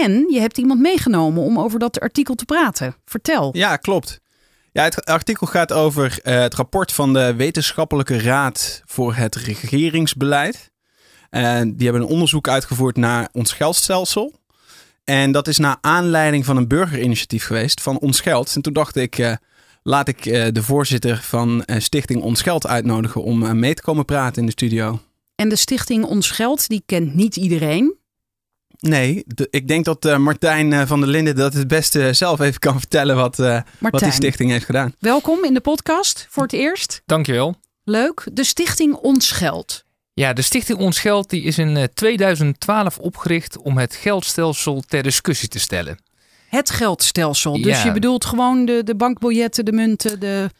En je hebt iemand meegenomen om over dat artikel te praten. Vertel. Ja, klopt. Ja, het artikel gaat over eh, het rapport van de Wetenschappelijke Raad voor het Regeringsbeleid. En die hebben een onderzoek uitgevoerd naar ons geldstelsel. En dat is naar aanleiding van een burgerinitiatief geweest van Ons Geld. En toen dacht ik, eh, laat ik eh, de voorzitter van Stichting Ons Geld uitnodigen om mee te komen praten in de studio. En de stichting Ons Geld, die kent niet iedereen. Nee, de- ik denk dat eh, Martijn eh, van der Linden dat het beste zelf even kan vertellen wat, eh, wat die stichting heeft gedaan. welkom in de podcast voor het eerst. Dankjewel. Leuk. De stichting Ons Geld. Ja, de Stichting Ons Geld die is in eh, 2012 opgericht om het geldstelsel ter discussie te stellen. Het geldstelsel. Dus Ja. je bedoelt gewoon de, de bankbiljetten, de munten, de...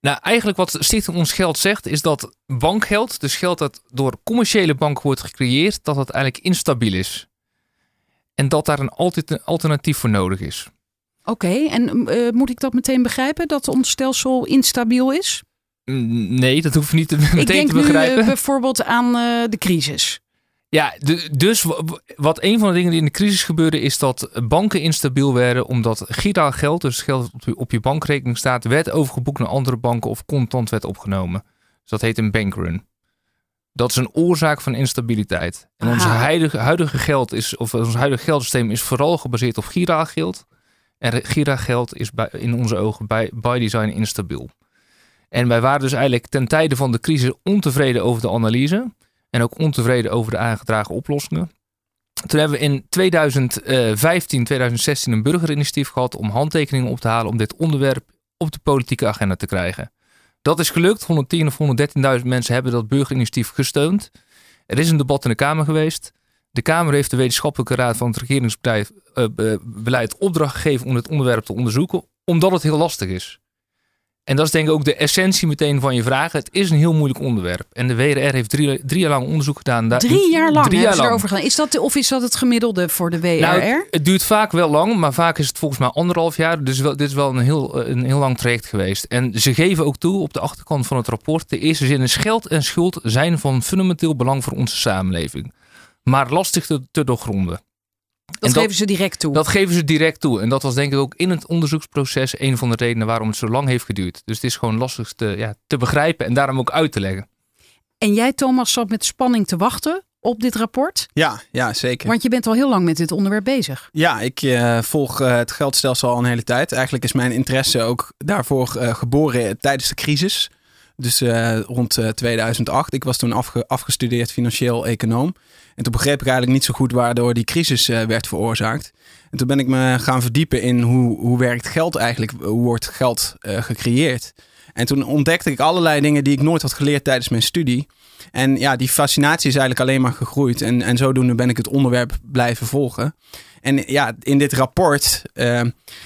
Nou, eigenlijk wat de Stichting Ons Geld zegt is dat bankgeld, dus geld dat door commerciële banken wordt gecreëerd, dat dat eigenlijk instabiel is. En dat daar een altijd een alternatief voor nodig is. Oké, en eh, moet ik dat meteen begrijpen, dat ons stelsel instabiel is? Mm, Nee, dat hoef je niet te- meteen ik denk te nu begrijpen. eh, bijvoorbeeld aan eh, de crisis. Ja, de- dus wa- wa- wat een van de dingen die in de crisis gebeurde, is dat banken instabiel werden omdat giraal geld, dus geld dat op je, op je bankrekening staat, werd overgeboekt naar andere banken of contant werd opgenomen. Dus dat heet een bankrun. Dat is een oorzaak van instabiliteit. En ons huidige, huidige geld is, of ons huidige geldsysteem is vooral gebaseerd op giraal geld. En giraal geld is bij, in onze ogen bij, by design instabiel. En wij waren dus eigenlijk ten tijde van de crisis ontevreden over de analyse. En ook ontevreden over de aangedragen oplossingen. Toen hebben we in 2015, 2016 een burgerinitiatief gehad om handtekeningen op te halen om dit onderwerp op de politieke agenda te krijgen. Dat is gelukt. 110 of 113.000 mensen hebben dat burgerinitiatief gesteund. Er is een debat in de Kamer geweest. De Kamer heeft de wetenschappelijke raad van het regeringsbeleid eh, opdracht gegeven om het onderwerp te onderzoeken, omdat het heel lastig is. En dat is denk ik ook de essentie meteen van je vraag. Het is een heel moeilijk onderwerp. En de WRR heeft drie, drie jaar lang onderzoek gedaan. Daar- Drie jaar lang Drie jaar lang. erover gedaan. Is dat, of is dat het gemiddelde voor de WRR? Nou, het, duurt vaak wel lang, maar vaak is het volgens mij anderhalf jaar. Dus wel, dit is wel een heel, eh, een heel lang traject geweest. En ze geven ook toe op de achterkant van het rapport. De eerste zin is geld en schuld zijn van fundamenteel belang voor onze samenleving. Maar lastig te, te doorgronden. Dat en dat- geven ze direct toe. Dat geven ze direct toe. En dat was denk ik ook in het onderzoeksproces een van de redenen waarom het zo lang heeft geduurd. Dus het is gewoon lastig te, ja, te begrijpen en daarom ook uit te leggen. En jij, Thomas, zat met spanning te wachten op dit rapport. Ja, ja zeker. Want je bent al heel lang met dit onderwerp bezig. Ja, ik eh, volg eh, het geldstelsel al een hele tijd. Eigenlijk is mijn interesse ook daarvoor eh, geboren tijdens de crisis. Dus eh, rond eh, 2008. Ik was toen afge- afgestudeerd financieel econoom. En toen begreep ik eigenlijk niet zo goed waardoor die crisis eh, werd veroorzaakt. En toen ben ik me gaan verdiepen in hoe, hoe werkt geld eigenlijk? Hoe wordt geld eh, gecreëerd? En toen ontdekte ik allerlei dingen die ik nooit had geleerd tijdens mijn studie. En ja, die fascinatie is eigenlijk alleen maar gegroeid. En, en zodoende ben ik het onderwerp blijven volgen. En ja, in dit rapport, eh,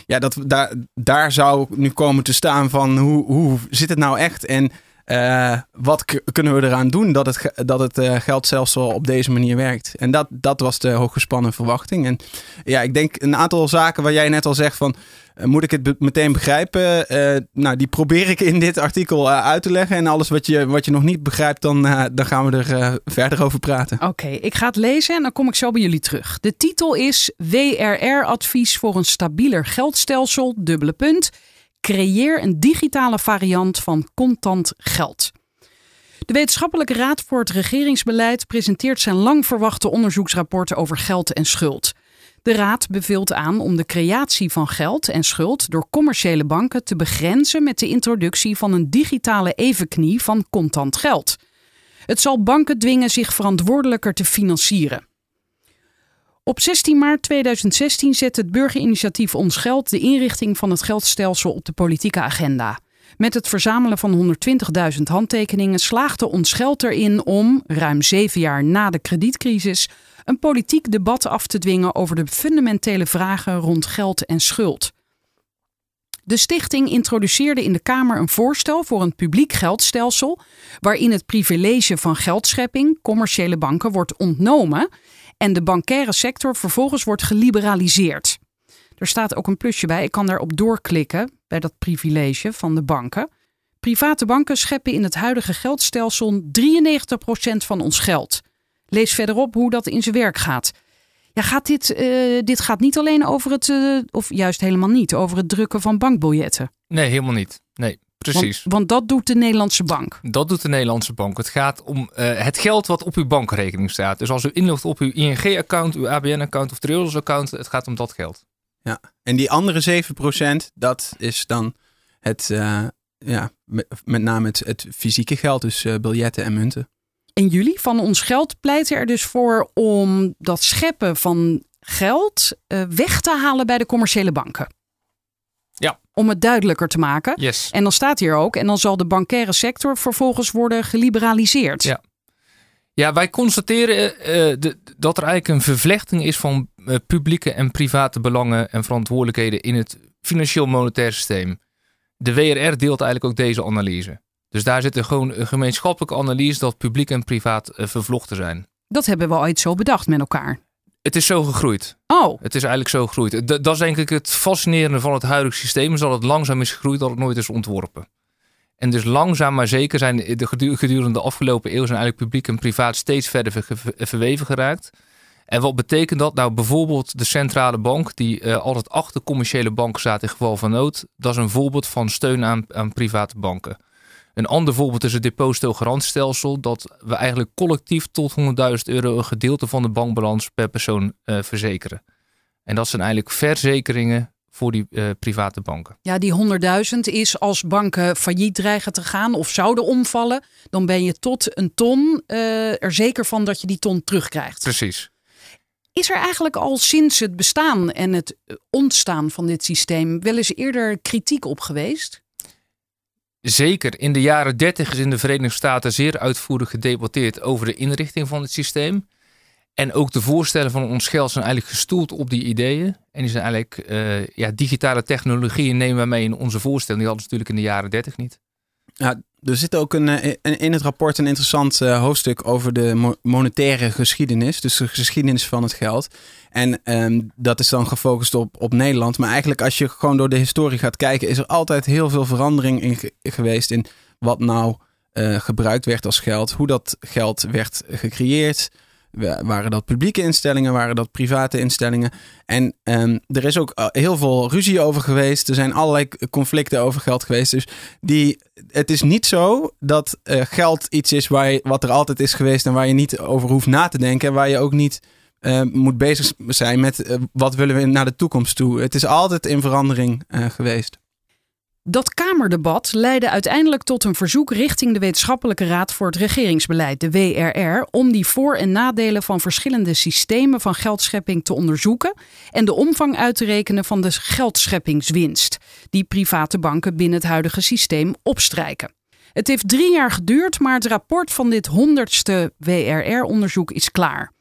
ja, dat, daar, daar zou nu komen te staan van hoe, hoe zit het nou echt? En eh, wat kunnen we eraan doen dat het, dat het eh, geldstelsel op deze manier werkt? En dat, dat was de hooggespannen verwachting. En ja, ik denk een aantal zaken waar jij net al zegt van... eh, moet ik het meteen begrijpen? Nou, die probeer ik in dit artikel uit te leggen. En alles wat je, wat je nog niet begrijpt, dan, dan gaan we er verder over praten. Oké, ik ga het lezen en dan kom ik zo bij jullie terug. De titel is WRR-advies voor een stabieler geldstelsel, dubbele punt. Creëer een digitale variant van contant geld. De Wetenschappelijke Raad voor het Regeringsbeleid presenteert zijn lang verwachte onderzoeksrapport over geld en schuld. De Raad beveelt aan om de creatie van geld en schuld door commerciële banken te begrenzen met de introductie van een digitale evenknie van contant geld. Het zal banken dwingen zich verantwoordelijker te financieren. Op 16 maart 2016 zet het burgerinitiatief Ons Geld de inrichting van het geldstelsel op de politieke agenda. Met het verzamelen van 120.000 handtekeningen slaagde ons geld erin om, ruim zeven jaar na de kredietcrisis, een politiek debat af te dwingen over de fundamentele vragen rond geld en schuld. De stichting introduceerde in de Kamer een voorstel voor een publiek geldstelsel waarin het privilege van geldschepping commerciële banken wordt ontnomen en de bankaire sector vervolgens wordt geliberaliseerd. Er staat ook een plusje bij. Ik kan daarop doorklikken bij dat privilege van de banken. Private banken scheppen in het huidige geldstelsel 93% van ons geld. Lees verderop hoe dat in zijn werk gaat. Ja, gaat dit, eh, dit gaat niet alleen over het, eh, of juist helemaal niet, over het drukken van bankbiljetten. Nee, helemaal niet. Nee, precies. Want, want dat doet de Nederlandse bank. Dat doet de Nederlandse bank. Het gaat om eh, het geld wat op uw bankrekening staat. Dus als u inlogt op uw ING-account, uw ABN-account of Triodos-account, het gaat om dat geld. Ja, en die andere 7%, dat is dan het, eh, ja, met, met name het, het fysieke geld, dus eh, biljetten en munten. En jullie van ons geld pleiten er dus voor om dat scheppen van geld eh, weg te halen bij de commerciële banken. Ja. Om het duidelijker te maken. Yes. En dan staat hier ook, en dan zal de bankaire sector vervolgens worden geliberaliseerd. Ja. Ja, wij constateren eh, de, dat er eigenlijk een vervlechting is van eh, publieke en private belangen en verantwoordelijkheden in het financieel monetair systeem. De WRR deelt eigenlijk ook deze analyse. Dus daar zit er gewoon een gemeenschappelijke analyse dat publiek en privaat eh, vervlochten zijn. Dat hebben we ooit zo bedacht met elkaar. Het is zo gegroeid. Oh, Het is eigenlijk zo gegroeid. Dat is denk ik het fascinerende van het huidige systeem. Is dat het langzaam is gegroeid, dat het nooit is ontworpen. En dus langzaam maar zeker zijn de gedu- gedurende de afgelopen eeuw zijn eigenlijk publiek en privaat steeds verder ver- ver- verweven geraakt. En wat betekent dat? Nou, bijvoorbeeld de centrale bank, die eh, altijd achter commerciële banken staat in geval van nood. Dat is een voorbeeld van steun aan, aan private banken. Een ander voorbeeld is het depositogarantiestelsel, dat we eigenlijk collectief tot 100.000 euro een gedeelte van de bankbalans per persoon eh, verzekeren. En dat zijn eigenlijk verzekeringen voor die eh, private banken. ja, die 100.000 is als banken failliet dreigen te gaan of zouden omvallen, dan ben je tot een ton eh, er zeker van dat je die ton terugkrijgt. Precies. Is er eigenlijk al sinds het bestaan en het ontstaan van dit systeem wel eens eerder kritiek op geweest? Zeker. In de jaren 30 is in de Verenigde Staten zeer uitvoerig gedebatteerd over de inrichting van het systeem. En ook de voorstellen van ons geld zijn eigenlijk gestoeld op die ideeën. En die zijn eigenlijk, eh, ja, digitale technologieën nemen we mee in onze voorstellen. Die hadden ze natuurlijk in de jaren 30 niet. Ja, er zit ook een, eh, in- het rapport een interessant eh, hoofdstuk over de mo- monetaire geschiedenis. Dus de geschiedenis van het geld. En ehm, dat is dan gefocust op, op Nederland. Maar eigenlijk als je gewoon door de historie gaat kijken... is er altijd heel veel verandering in ge- geweest in wat nou eh, gebruikt werd als geld. Hoe dat geld werd gecreëerd. Wa- Waren dat publieke instellingen? Waren dat private instellingen? En ehm, er is ook eh, heel veel ruzie over geweest. Er zijn allerlei conflicten over geld geweest. Dus die, het is niet zo dat eh, geld iets is waar wat er altijd is geweest en waar je niet over hoeft na te denken. En waar je ook niet eh, moet bezig zijn met wat willen we naar de toekomst toe. Het is altijd in verandering geweest. Dat Kamerdebat leidde uiteindelijk tot een verzoek richting de Wetenschappelijke Raad voor het Regeringsbeleid, de WRR, om die voor- en nadelen van verschillende systemen van geldschepping te onderzoeken en de omvang uit te rekenen van de geldscheppingswinst die private banken binnen het huidige systeem opstrijken. Het heeft drie jaar geduurd, maar het rapport van dit honderdste WRR-onderzoek is klaar.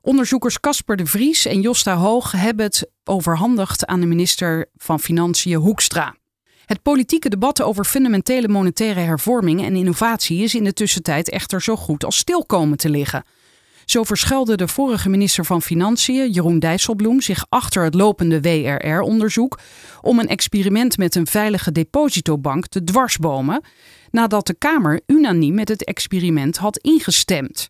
Onderzoekers Casper de Vries en Josta Hoog hebben het overhandigd aan de minister van Financiën Hoekstra. Het politieke debat over fundamentele monetaire hervorming en innovatie is in de tussentijd echter zo goed als stil komen te liggen. Zo verschuilde de vorige minister van Financiën, Jeroen Dijsselbloem, zich achter het lopende WRR-onderzoek om een experiment met een veilige depositobank te dwarsbomen, nadat de Kamer unaniem met het experiment had ingestemd.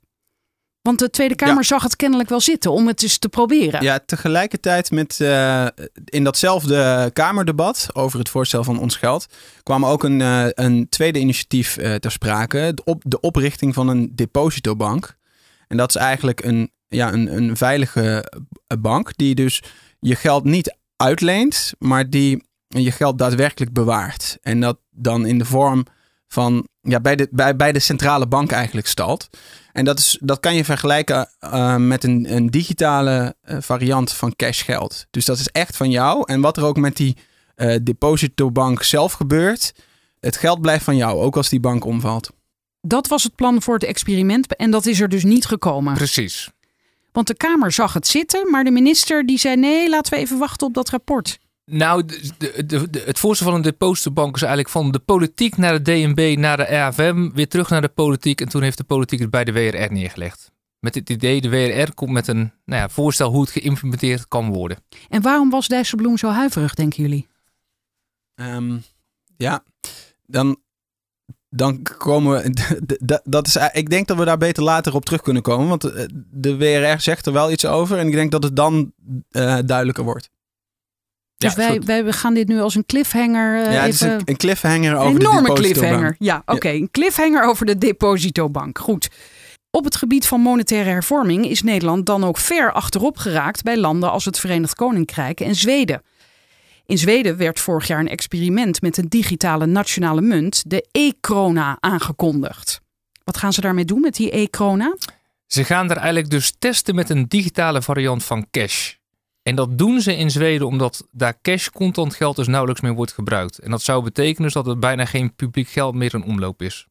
Want de Tweede Kamer Ja. zag het kennelijk wel zitten om het eens te proberen. Ja, tegelijkertijd met eh, in datzelfde Kamerdebat over het voorstel van ons geld kwam ook een, eh, een tweede initiatief eh, ter sprake. De, op, de oprichting van een depositobank. En dat is eigenlijk een, ja, een, een veilige bank die dus je geld niet uitleent, maar die je geld daadwerkelijk bewaart. En dat dan in de vorm van ja, bij, de, bij, bij de centrale bank eigenlijk stalt. En dat, is, dat kan je vergelijken eh, met een, een digitale eh, variant van cashgeld. Dus dat is echt van jou. En wat er ook met die eh, depositobank zelf gebeurt, Het geld blijft van jou, ook als die bank omvalt. Dat was het plan voor het experiment en dat is er dus niet gekomen. Precies. Want de Kamer zag het zitten, maar de minister die zei nee, laten we even wachten op dat rapport. Nou, de, de, de, de- het voorstel van een depositobank is eigenlijk van de politiek naar de DNB, naar de RAFM, weer terug naar de politiek. En toen heeft de politiek het bij de WRR neergelegd. Met het idee, de WRR komt met een nou ja, voorstel hoe het geïmplementeerd kan worden. En waarom was Dijsselbloem zo huiverig, denken jullie? Ehm, ja, dan, dan komen we. Dat is, ik denk dat we daar beter later op terug kunnen komen. Want eh, de WRR zegt er wel iets over. En ik denk dat het dan eh, duidelijker wordt. Dus Ja, wij, gaan dit nu als een cliffhanger eh, ja, het is even... een, een cliffhanger over Een de enorme cliffhanger. Ja, oké. Een cliffhanger over de depositobank. Goed. Op het gebied van monetaire hervorming is Nederland dan ook ver achterop geraakt bij landen als het Verenigd Koninkrijk en Zweden. In Zweden werd vorig jaar een experiment met een digitale nationale munt, de e-krona, aangekondigd. Wat gaan ze daarmee doen met die e-krona? Ze gaan er eigenlijk dus testen met een digitale variant van cash. En dat doen ze in Zweden omdat daar cash contant geld dus nauwelijks meer wordt gebruikt. En dat zou betekenen dus dat er bijna geen publiek geld meer in omloop is.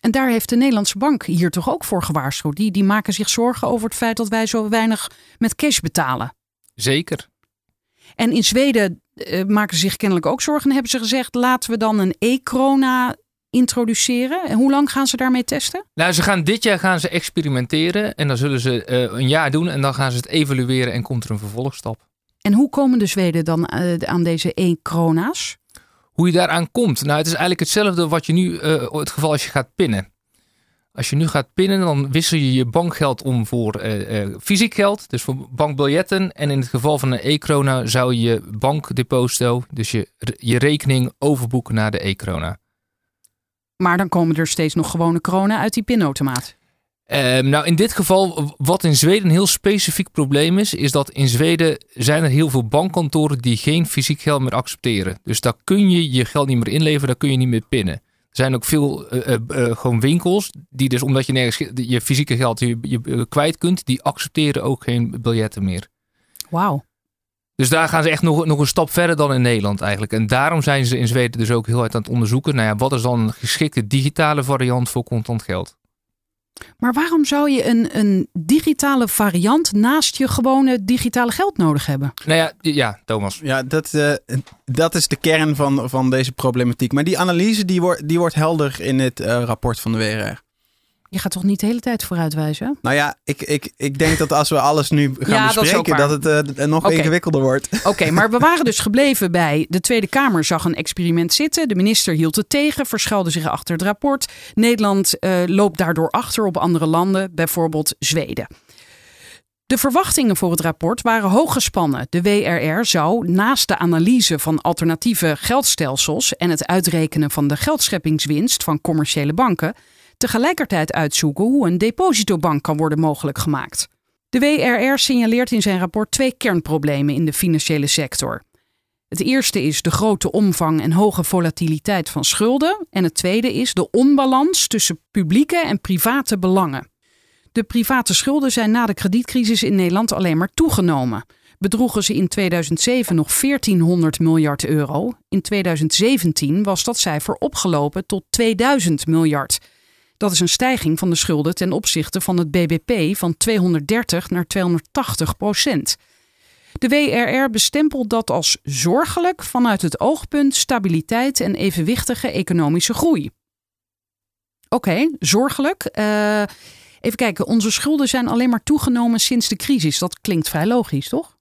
En daar heeft de Nederlandse bank hier toch ook voor gewaarschuwd. Die, die maken zich zorgen over het feit dat wij zo weinig met cash betalen. Zeker. En in Zweden eh, maken ze zich kennelijk ook zorgen. En hebben ze gezegd, laten we dan een e-krona introduceren. En hoe lang gaan ze daarmee testen? Nou, ze gaan dit jaar gaan ze experimenteren. En dan zullen ze eh, een jaar doen. En dan gaan ze het evalueren en komt er een vervolgstap. En hoe komen de Zweden dan eh, aan deze e-krona's? Hoe je daaraan komt. Nou, het is eigenlijk hetzelfde wat je nu, eh, het geval als je gaat pinnen. Als je nu gaat pinnen, dan wissel je je bankgeld om voor fysiek geld, dus voor bankbiljetten. En in het geval van een e-krona zou je je bankdeposito, dus je, je rekening, overboeken naar de e-krona. Maar dan komen er steeds nog gewone kronen uit die pinautomaat. Ehm, nou, in dit geval, wat in Zweden een heel specifiek probleem is, is dat in Zweden zijn er heel veel bankkantoren die geen fysiek geld meer accepteren. Dus daar kun je je geld niet meer inleveren, daar kun je niet meer pinnen. Er zijn ook veel eh, eh, eh, gewoon winkels die dus, omdat je nergens ge- je fysieke geld je, je, kwijt kunt, die accepteren ook geen biljetten meer. Wauw. Dus daar gaan ze echt nog, nog een stap verder dan in Nederland eigenlijk. En daarom zijn ze in Zweden dus ook heel hard aan het onderzoeken. Nou ja, wat is dan een geschikte digitale variant voor contant geld? Maar waarom zou je een, een digitale variant naast je gewone digitale geld nodig hebben? Nou ja, ja Thomas. Ja, dat, eh, dat is de kern van, van deze problematiek. Maar die analyse die wordt, die wordt helder in het eh, rapport van de WRR. Je gaat toch niet de hele tijd vooruitwijzen? Nou ja, ik, ik, ik denk dat als we alles nu gaan Ja, bespreken, dat, het eh, nog ingewikkelder wordt. Oké, maar we waren dus gebleven bij de Tweede Kamer zag een experiment zitten. De minister hield het tegen, verschuilde zich achter het rapport. Nederland eh, loopt daardoor achter op andere landen, bijvoorbeeld Zweden. De verwachtingen voor het rapport waren hoog gespannen. De WRR zou naast de analyse van alternatieve geldstelsels en het uitrekenen van de geldscheppingswinst van commerciële banken tegelijkertijd uitzoeken hoe een depositobank kan worden mogelijk gemaakt. De WRR signaleert in zijn rapport twee kernproblemen in de financiële sector. Het eerste is de grote omvang en hoge volatiliteit van schulden. En het tweede is de onbalans tussen publieke en private belangen. De private schulden zijn na de kredietcrisis in Nederland alleen maar toegenomen. Bedroegen ze in 2007 nog 1400 miljard euro. In 2017 was dat cijfer opgelopen tot 2000 miljard. Dat is een stijging van de schulden ten opzichte van het BBP van 230 naar 280 procent. De WRR bestempelt dat als zorgelijk vanuit het oogpunt stabiliteit en evenwichtige economische groei. Oké, zorgelijk. Eh, even kijken, onze schulden zijn alleen maar toegenomen sinds de crisis. Dat klinkt vrij logisch, toch?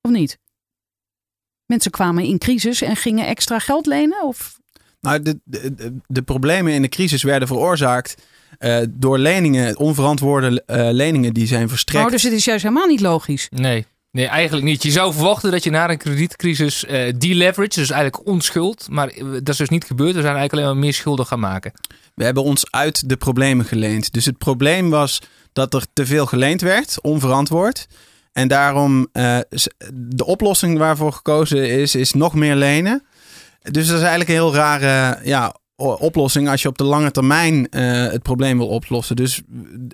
Of niet? Mensen kwamen in crisis en gingen extra geld lenen? Of Nou, de, de, problemen in de crisis werden veroorzaakt eh, door leningen, onverantwoorde eh, leningen die zijn verstrekt. Oh, dus het is juist helemaal niet logisch. Nee. Nee, eigenlijk niet. Je zou verwachten dat je na een kredietcrisis eh deleverage, dus eigenlijk onschuld, maar dat is dus niet gebeurd. We zijn eigenlijk alleen maar meer schulden gaan maken. We hebben ons uit de problemen geleend. Dus het probleem was dat er te veel geleend werd, onverantwoord. En daarom eh, s- de oplossing waarvoor gekozen is, is nog meer lenen. Dus dat is eigenlijk een heel rare ja, oplossing als je op de lange termijn eh, het probleem wil oplossen. Dus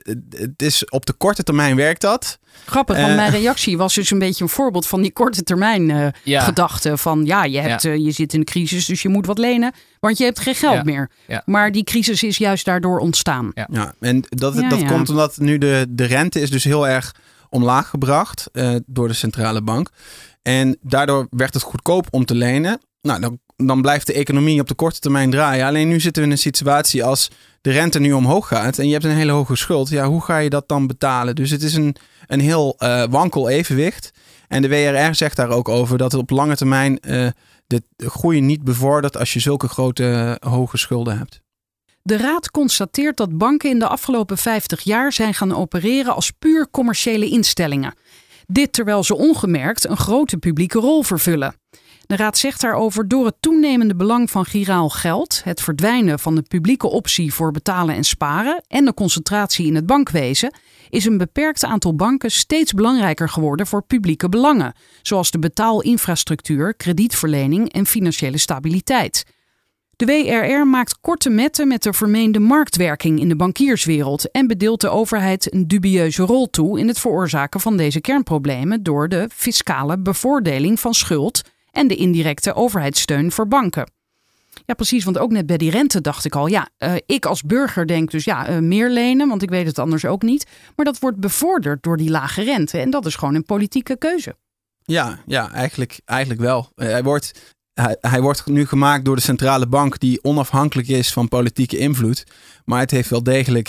eh, het is, op de korte termijn werkt dat. Grappig, want Eh. mijn reactie was dus een beetje een voorbeeld van die korte termijn eh, Ja. gedachte. Van ja, je, hebt, Ja. eh, je zit in een crisis, dus je moet wat lenen, want je hebt geen geld Ja. meer. Ja. Maar die crisis is juist daardoor ontstaan. Ja. Ja, en dat, Ja, dat ja. komt omdat nu de, de rente is dus heel erg omlaag gebracht eh, door de centrale bank. En daardoor werd het goedkoop om te lenen. Nou, dan, dan blijft de economie op de korte termijn draaien. Alleen nu zitten we in een situatie als de rente nu omhoog gaat en je hebt een hele hoge schuld. Ja, hoe ga je dat dan betalen? Dus het is een, een heel eh, wankel evenwicht. En de WRR zegt daar ook over dat het op lange termijn eh, de groei niet bevordert als je zulke grote eh, hoge schulden hebt. De Raad constateert dat banken in de afgelopen 50 jaar zijn gaan opereren als puur commerciële instellingen. Dit terwijl ze ongemerkt een grote publieke rol vervullen. De Raad zegt daarover door het toenemende belang van giraal geld, het verdwijnen van de publieke optie voor betalen en sparen en de concentratie in het bankwezen, is een beperkt aantal banken steeds belangrijker geworden voor publieke belangen, zoals de betaalinfrastructuur, kredietverlening en financiële stabiliteit. De WRR maakt korte metten met de vermeende marktwerking in de bankierswereld en bedeelt de overheid een dubieuze rol toe in het veroorzaken van deze kernproblemen door de fiscale bevoordeling van schuld en de indirecte overheidssteun voor banken. Ja, precies, want ook net bij die rente dacht ik al, ja, eh, ik als burger denk dus ja, eh, meer lenen, want ik weet het anders ook niet. Maar dat wordt bevorderd door die lage rente en dat is gewoon een politieke keuze. Ja, ja eigenlijk, eigenlijk wel. Eh, hij, wordt, hij, hij wordt nu gemaakt door de centrale bank die onafhankelijk is van politieke invloed. Maar het heeft wel degelijk.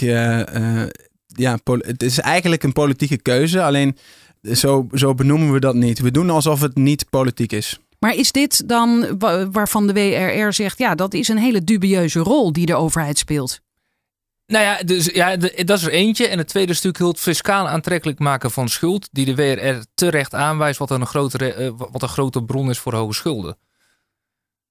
ja, het is eigenlijk een politieke keuze. Alleen zo, zo benoemen we dat niet. We doen alsof het niet politiek is. Maar is dit dan wa- waarvan de WRR zegt, ja, dat is een hele dubieuze rol die de overheid speelt? Nou ja, dus, ja de- dat is er eentje. En het tweede stuk het fiscaal aantrekkelijk maken van schuld. Die de WRR terecht aanwijst wat een, grotere, eh, wat een grote bron is voor hoge schulden.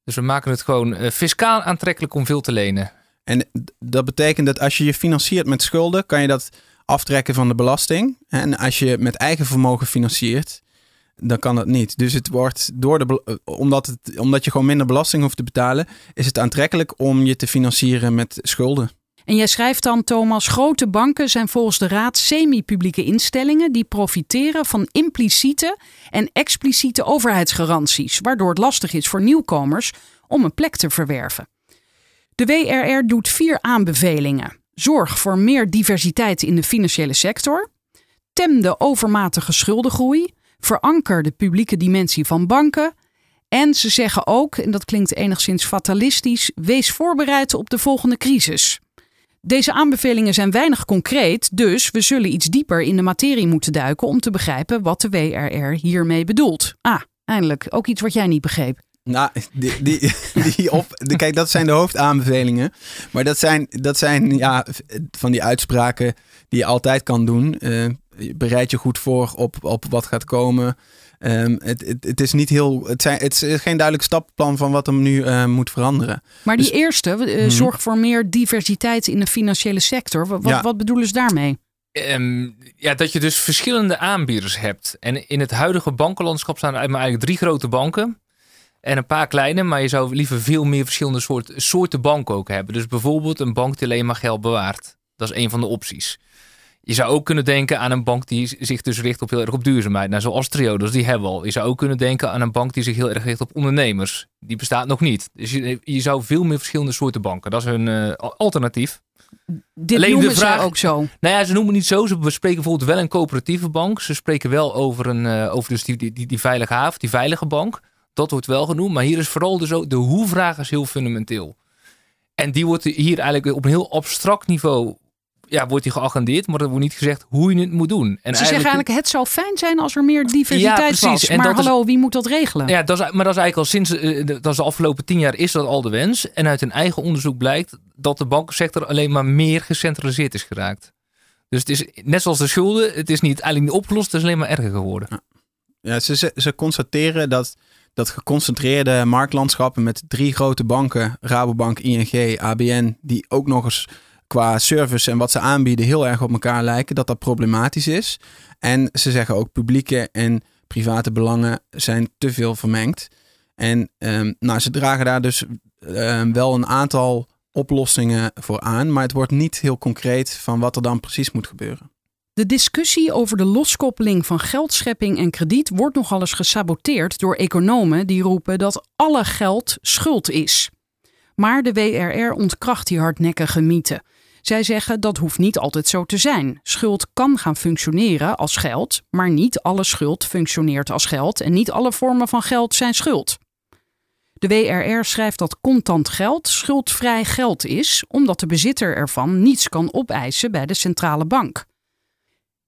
Dus we maken het gewoon eh, fiscaal aantrekkelijk om veel te lenen. En dat betekent dat als je je financiert met schulden, kan je dat aftrekken van de belasting. En als je met eigen vermogen financiert, dan kan dat niet. Dus het wordt door de, eh, omdat, het, omdat je gewoon minder belasting hoeft te betalen, is het aantrekkelijk om je te financieren met schulden. En jij schrijft dan, Thomas, grote banken zijn volgens de Raad semi-publieke instellingen die profiteren van impliciete en expliciete overheidsgaranties, waardoor het lastig is voor nieuwkomers om een plek te verwerven. De WRR doet vier aanbevelingen. Zorg voor meer diversiteit in de financiële sector. Tem de overmatige schuldengroei. Veranker de publieke dimensie van banken. En ze zeggen ook, en dat klinkt enigszins fatalistisch, wees voorbereid op de volgende crisis. Deze aanbevelingen zijn weinig concreet, dus we zullen iets dieper in de materie moeten duiken om te begrijpen wat de WRR hiermee bedoelt. Ah, eindelijk, ook iets wat jij niet begreep. Nou, die, die, die op, kijk, dat zijn de hoofdaanbevelingen. Maar dat zijn, dat zijn ja, van die uitspraken die je altijd kan doen. Eh, bereid je goed voor op, op wat gaat komen. Ehm, het, het, het is niet heel. Het, zijn, het is geen duidelijk stappenplan van wat er nu eh, moet veranderen. Maar die Dus- eerste, eh, Mhm. zorg voor meer diversiteit in de financiële sector. Wat, wat, Ja. wat bedoelen ze daarmee? Ehm, ja, dat je dus verschillende aanbieders hebt. En in het huidige bankenlandschap staan er eigenlijk drie grote banken. En een paar kleine, maar je zou liever veel meer verschillende soort, soorten banken ook hebben. Dus bijvoorbeeld een bank die alleen maar geld bewaart. Dat is een van de opties. Je zou ook kunnen denken aan een bank die zich dus richt op heel erg op duurzaamheid. Nou, zoals Triodos, die hebben we al. Je zou ook kunnen denken aan een bank die zich heel erg richt op ondernemers. Die bestaat nog niet. Dus je, je zou veel meer verschillende soorten banken. Dat is een eh, alternatief. Dit Alleen de noemen vraag- ze ook zo. Nou ja, ze noemen het niet zo. Ze bespreken bijvoorbeeld wel een coöperatieve bank. Ze spreken wel over, een, eh, over dus die, die, die, die veilige haven, die veilige bank. Dat wordt wel genoemd. Maar hier is vooral dus ook de hoe-vraag is heel fundamenteel. En die wordt hier eigenlijk op een heel abstract niveau ja, wordt die geagendeerd. Maar er wordt niet gezegd hoe je het moet doen. En Ze zeggen eigenlijk, het zou fijn zijn als er meer diversiteit Ja, precies. was. En Maar is- hallo, wie moet dat regelen? Ja, dat is, maar dat is eigenlijk al sinds eh, de, dat is de afgelopen tien jaar is dat al de wens. En uit hun eigen onderzoek blijkt dat de bankensector alleen maar meer gecentraliseerd is geraakt. Dus het is net zoals de schulden, het is niet eigenlijk niet opgelost, het is alleen maar erger geworden. Ja, ze, ze, ze constateren dat dat geconcentreerde marktlandschappen met drie grote banken, Rabobank, ING, ABN, die ook nog eens qua service en wat ze aanbieden heel erg op elkaar lijken, dat dat problematisch is. En ze zeggen ook publieke en private belangen zijn te veel vermengd. En ehm, nou, ze dragen daar dus ehm, wel een aantal oplossingen voor aan, maar het wordt niet heel concreet van wat er dan precies moet gebeuren. De discussie over de loskoppeling van geldschepping en krediet wordt nogal eens gesaboteerd door economen die roepen dat alle geld schuld is. Maar de WRR ontkracht die hardnekkige mythe. Zij zeggen dat hoeft niet altijd zo te zijn. Schuld kan gaan functioneren als geld, maar niet alle schuld functioneert als geld en niet alle vormen van geld zijn schuld. De WRR schrijft dat contant geld schuldvrij geld is, omdat de bezitter ervan niets kan opeisen bij de centrale bank.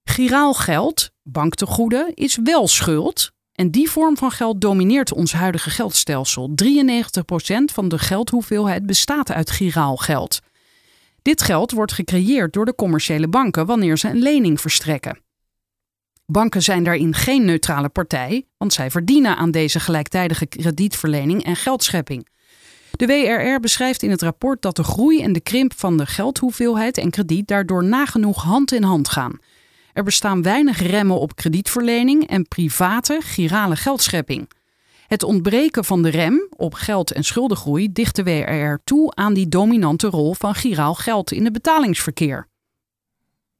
Giraal geld, banktegoeden, is wel schuld. En die vorm van geld domineert ons huidige geldstelsel. 93% van de geldhoeveelheid bestaat uit giraal geld. Dit geld wordt gecreëerd door de commerciële banken wanneer ze een lening verstrekken. Banken zijn daarin geen neutrale partij, want zij verdienen aan deze gelijktijdige kredietverlening en geldschepping. De WRR beschrijft in het rapport dat de groei en de krimp van de geldhoeveelheid en krediet daardoor nagenoeg hand in hand gaan. Er bestaan weinig remmen op kredietverlening en private, girale geldschepping. Het ontbreken van de rem op geld- en schuldengroei dicht de WRR toe aan die dominante rol van giraal geld in het betalingsverkeer.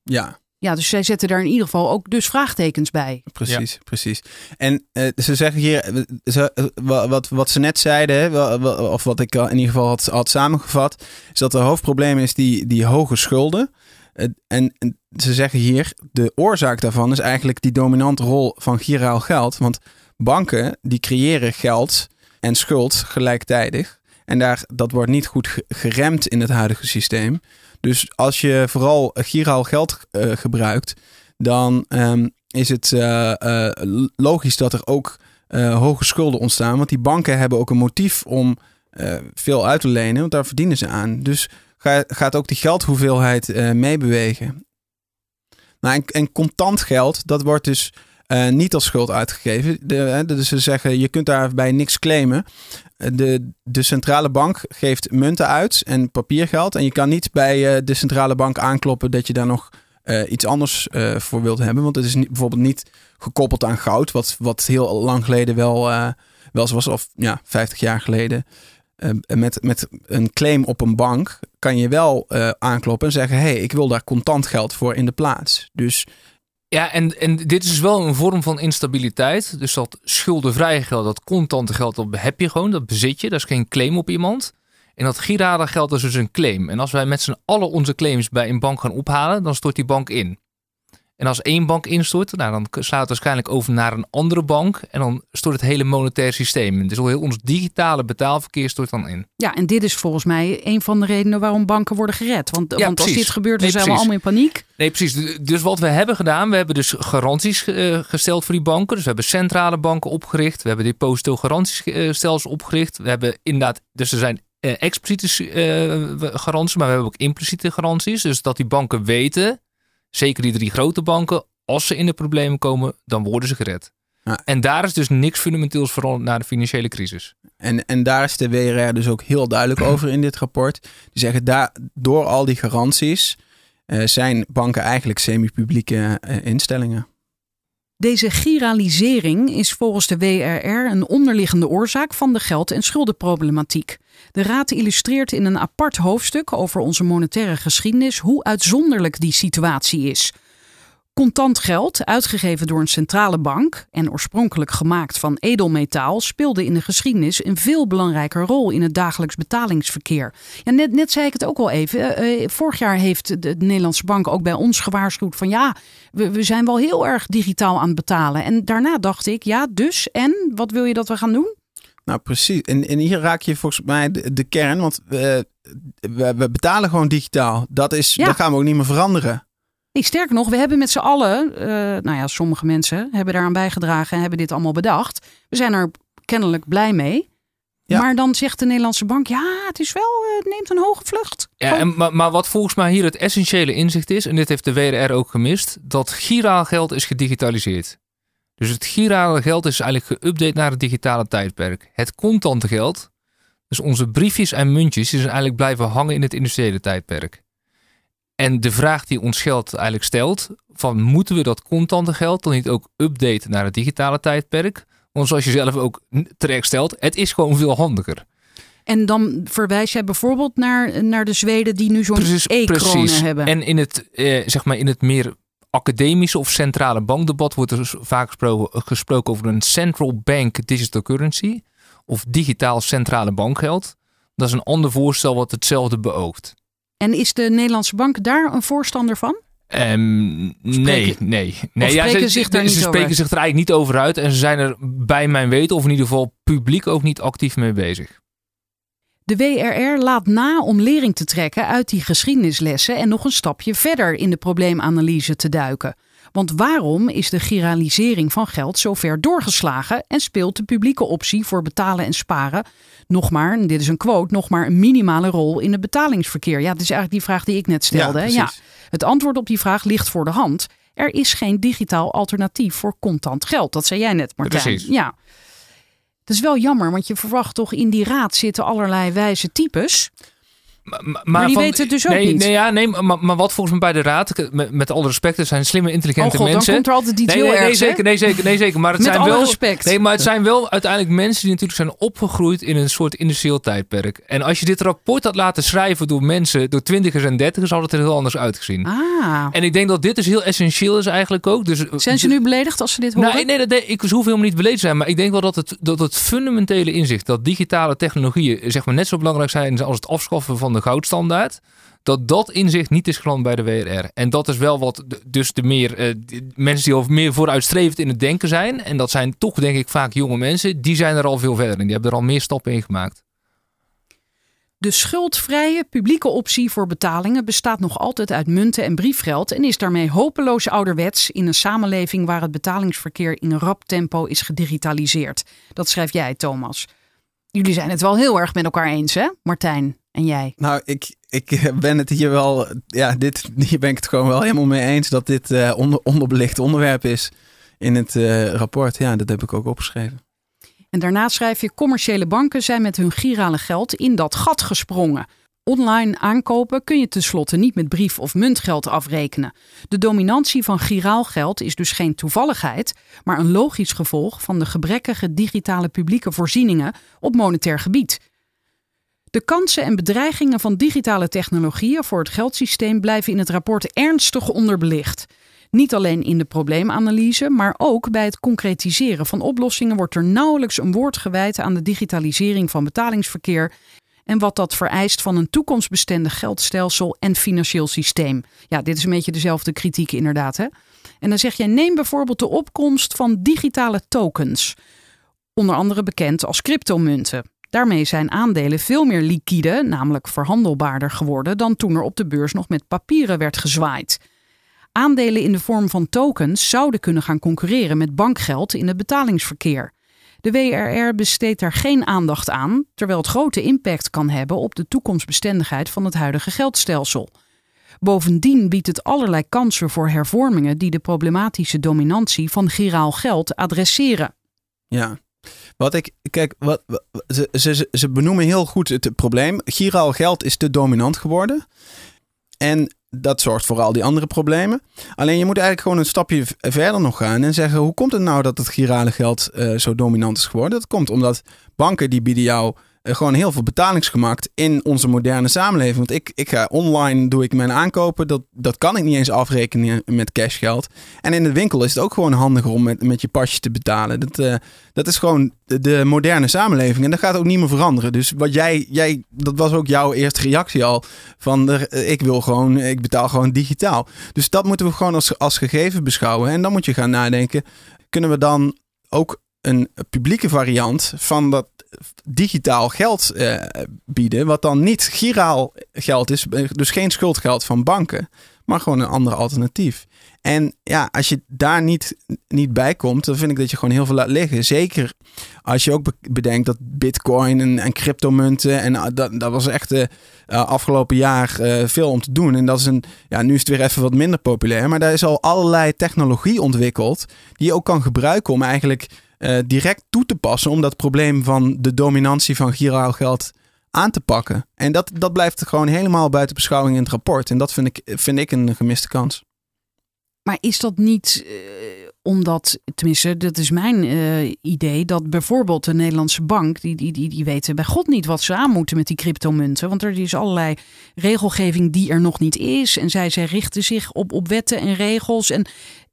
Ja, Ja, dus zij zetten daar in ieder geval ook dus vraagtekens bij. precies, precies. En eh, ze zeggen hier, eh, ze, eh, wa- wat, wat ze net zeiden, of wat ik al in ieder geval had, had samengevat, is dat de hoofdprobleem is die, die hoge schulden. En, en ze zeggen hier, de oorzaak daarvan is eigenlijk die dominante rol van giraal geld. Want banken die creëren geld en schuld gelijktijdig. En daar, dat wordt niet goed ge- geremd in het huidige systeem. Dus als je vooral giraal geld eh, gebruikt, dan ehm, is het eh, eh, logisch dat er ook hoge schulden ontstaan. Want die banken hebben ook een motief om veel uit te lenen, want daar verdienen ze aan. Dus ga- gaat ook die geldhoeveelheid meebewegen. Nou, en contant geld, dat wordt dus eh, niet als schuld uitgegeven. Dus ze zeggen, je kunt daarbij niks claimen. Eh, De, de centrale bank geeft munten uit en papiergeld. En je kan niet bij eh, de centrale bank aankloppen dat je daar nog iets anders voor wilt hebben. Want het is niet, bijvoorbeeld niet gekoppeld aan goud, wat, wat heel lang geleden wel, wel zo was, of ja, 50 jaar geleden. Met, met een claim op een bank kan je wel aankloppen en zeggen: hey, ik wil daar contant geld voor in de plaats. Dus Ja, en, en dit is wel een vorm van instabiliteit. Dus dat schuldenvrije geld, dat contante geld, dat heb je gewoon, dat bezit je. Dat is geen claim op iemand. En dat girale geld is dus een claim. En als wij met z'n allen onze claims bij een bank gaan ophalen, dan stort die bank in. En als één bank instort, nou, dan slaat het waarschijnlijk over naar een andere bank. En dan stort het hele monetaire systeem in. Dus heel ons digitale betaalverkeer stort dan in. Ja, en dit is volgens mij een van de redenen waarom banken worden gered. Want, Ja, want als dit gebeurt, dan Nee, zijn we allemaal in paniek. Nee, precies. Du- Dus wat we hebben gedaan, we hebben dus garanties eh, gesteld voor die banken. Dus we hebben centrale banken opgericht. We hebben depositogarantiestelsels opgericht. We hebben inderdaad, dus er zijn eh, expliciete eh, garanties, maar we hebben ook impliciete garanties. Dus dat die banken weten, zeker die drie grote banken, als ze in de problemen komen, dan worden ze gered. Ja. En daar is dus niks fundamenteels veranderd na de financiële crisis. En, en daar is de WRR dus ook heel duidelijk over in dit rapport. Die zeggen, daar, door al die garanties eh, zijn banken eigenlijk semi-publieke eh, instellingen. Deze giralisering is volgens de WRR een onderliggende oorzaak van de geld- en schuldenproblematiek. De Raad illustreert in een apart hoofdstuk over onze monetaire geschiedenis hoe uitzonderlijk die situatie is. Contant geld, uitgegeven door een centrale bank en oorspronkelijk gemaakt van edelmetaal, speelde in de geschiedenis een veel belangrijker rol in het dagelijks betalingsverkeer. Ja, net, net zei ik het ook al even. eh, eh, vorig jaar heeft de, de Nederlandse bank ook bij ons gewaarschuwd van ja, we, we zijn wel heel erg digitaal aan het betalen. En daarna dacht ik, ja, dus en wat wil je dat we gaan doen? Nou, precies. En, en hier raak je volgens mij de, de kern. Want we, we, we betalen gewoon digitaal. Dat, is, Ja. dat gaan we ook niet meer veranderen. Nee, sterker nog, we hebben met z'n allen, eh, nou ja, sommige mensen hebben daaraan bijgedragen en hebben dit allemaal bedacht. We zijn er kennelijk blij mee. Ja. Maar dan zegt de Nederlandse bank, ja, het is wel, eh, het neemt een hoge vlucht. Ja, en, maar, maar wat volgens mij hier het essentiële inzicht is, en dit heeft de WRR ook gemist, dat giraal geld is gedigitaliseerd. Dus het girale geld is eigenlijk geüpdate naar het digitale tijdperk. Het contante geld, dus onze briefjes en muntjes, die zijn eigenlijk blijven hangen in het industriële tijdperk. En de vraag die ons geld eigenlijk stelt, van moeten we dat contante geld dan niet ook updaten naar het digitale tijdperk? Want zoals je zelf ook terecht stelt, het is gewoon veel handiger. En dan verwijs jij bijvoorbeeld naar, naar de Zweden die nu zo'n e-kronen hebben. En in het, eh, zeg maar in het meer academische of centrale bankdebat wordt er dus vaak gesproken, gesproken over een central bank digital currency of digitaal centrale bankgeld. Dat is een ander voorstel wat hetzelfde beoogt. En is de Nederlandse bank daar een voorstander van? Ehm, nee, nee. nee. ze, zich ze over spreken zich er eigenlijk niet over uit. En ze zijn er bij mijn weten, of in ieder geval publiek, ook niet actief mee bezig. De WRR laat na om lering te trekken uit die geschiedenislessen en nog een stapje verder in de probleemanalyse te duiken. Want waarom is de giralisering van geld zo ver doorgeslagen en speelt de publieke optie voor betalen en sparen nog maar, en dit is een quote, nog maar een minimale rol in het betalingsverkeer? Ja, dat is eigenlijk die vraag die ik net stelde. hè? precies. Het antwoord op die vraag ligt voor de hand. Er is geen digitaal alternatief voor contant geld. Dat zei jij net, Martijn. Precies. Ja. Dat is wel jammer, want je verwacht toch in die raad zitten allerlei wijze types. Maar, Maar die weten het dus ook nee, niet. Nee, ja, nee maar, maar wat volgens mij bij de raad, met, met alle respect, er zijn slimme, Oh intelligente god, dan mensen. komt er altijd iets nee, heel nee, nee, ergs, zeker, nee, zeker, nee, zeker. Maar het Met zijn alle wel, respect. Nee, maar het zijn wel uiteindelijk mensen die natuurlijk zijn opgegroeid in een soort industrieel tijdperk. En als je dit rapport had laten schrijven door mensen, door twintigers en dertigers, had het er heel anders uitgezien. Ah. En ik denk dat dit dus heel essentieel is eigenlijk ook. Dus, Zijn ze nu beledigd als ze dit horen? Nee, nee, dat, nee, ik hoef helemaal niet beledigd te zijn. Maar ik denk wel dat het, dat het fundamentele inzicht dat digitale technologieën zeg maar, net zo belangrijk zijn als het afschaffen van de goudstandaard. Dat dat inzicht niet is geland bij de WRR. En dat is wel wat dus de meer eh, mensen die al meer vooruitstrevend in het denken zijn. En dat zijn toch denk ik vaak jonge mensen. Die zijn er al veel verder in. Die hebben er al meer stappen in gemaakt. De schuldvrije publieke optie voor betalingen bestaat nog altijd uit munten en briefgeld en is daarmee hopeloos ouderwets in een samenleving waar het betalingsverkeer in een rap tempo is gedigitaliseerd. Dat schrijf jij, Thomas. Jullie zijn het wel heel erg met elkaar eens, hè, Martijn en jij? Nou, ik, ik ben het hier wel. Ja, dit, hier ben ik het gewoon wel helemaal mee eens dat dit eh onder, onderbelicht onderwerp is in het eh, rapport. Ja, dat heb ik ook opgeschreven. En daarna schrijf je: commerciële banken zijn met hun girale geld in dat gat gesprongen. Online aankopen kun je tenslotte niet met brief- of muntgeld afrekenen. De dominantie van giraal geld is dus geen toevalligheid, maar een logisch gevolg van de gebrekkige digitale publieke voorzieningen op monetair gebied. De kansen en bedreigingen van digitale technologieën voor het geldsysteem blijven in het rapport ernstig onderbelicht. Niet alleen in de probleemanalyse, maar ook bij het concretiseren van oplossingen wordt er nauwelijks een woord gewijd aan de digitalisering van betalingsverkeer en wat dat vereist van een toekomstbestendig geldstelsel en financieel systeem. Ja, dit is een beetje dezelfde kritiek inderdaad. Hè? En dan zeg je, neem bijvoorbeeld de opkomst van digitale tokens, onder andere bekend als cryptomunten. Daarmee zijn aandelen veel meer liquide, namelijk verhandelbaarder geworden dan toen er op de beurs nog met papieren werd gezwaaid. Aandelen in de vorm van tokens zouden kunnen gaan concurreren met bankgeld in het betalingsverkeer. De WRR besteedt daar geen aandacht aan, terwijl het grote impact kan hebben op de toekomstbestendigheid van het huidige geldstelsel. Bovendien biedt het allerlei kansen voor hervormingen die de problematische dominantie van giraal geld adresseren. Ja. Wat ik, kijk, wat, ze, ze, ze benoemen heel goed het probleem. Giraal geld is te dominant geworden. En dat zorgt voor al die andere problemen. Alleen je moet eigenlijk gewoon een stapje verder nog gaan en zeggen: hoe komt het nou dat het girale geld eh, zo dominant is geworden? Dat komt omdat banken die bieden jou gewoon heel veel betalingsgemak in onze moderne samenleving. Want ik, ik ga online, doe ik mijn aankopen. Dat, dat kan ik niet eens afrekenen met cashgeld. En in de winkel is het ook gewoon handiger om met, met je pasje te betalen. Dat, eh, dat is gewoon de, de moderne samenleving. En dat gaat ook niet meer veranderen. Dus wat jij, jij, dat was ook jouw eerste reactie al. Van eh, ik wil gewoon, ik betaal gewoon digitaal. Dus dat moeten we gewoon als, als gegeven beschouwen. En dan moet je gaan nadenken. Kunnen we dan ook een publieke variant van dat digitaal geld eh, bieden, wat dan niet giraal geld is, eh, dus geen schuldgeld van banken, maar gewoon een ander alternatief. En ja, als je daar niet, niet bij komt, dan vind ik dat je gewoon heel veel laat liggen. Zeker als je ook be- bedenkt dat bitcoin en, en cryptomunten, en ah, dat, dat was echt de afgelopen jaar eh, veel om te doen. En dat is een, ja, nu is het weer even wat minder populair, maar daar is al allerlei technologie ontwikkeld die je ook kan gebruiken om eigenlijk eh, direct toe te passen om dat probleem van de dominantie van giraal geld aan te pakken. En dat, dat blijft gewoon helemaal buiten beschouwing in het rapport. En dat vind ik, vind ik een gemiste kans. Maar is dat niet eh, omdat, tenminste, dat is mijn eh, idee, dat bijvoorbeeld de Nederlandse bank, die, die, die, die weten bij God niet wat ze aan moeten met die cryptomunten. Want er is allerlei regelgeving die er nog niet is. En zij, zij richten zich op, op wetten en regels. En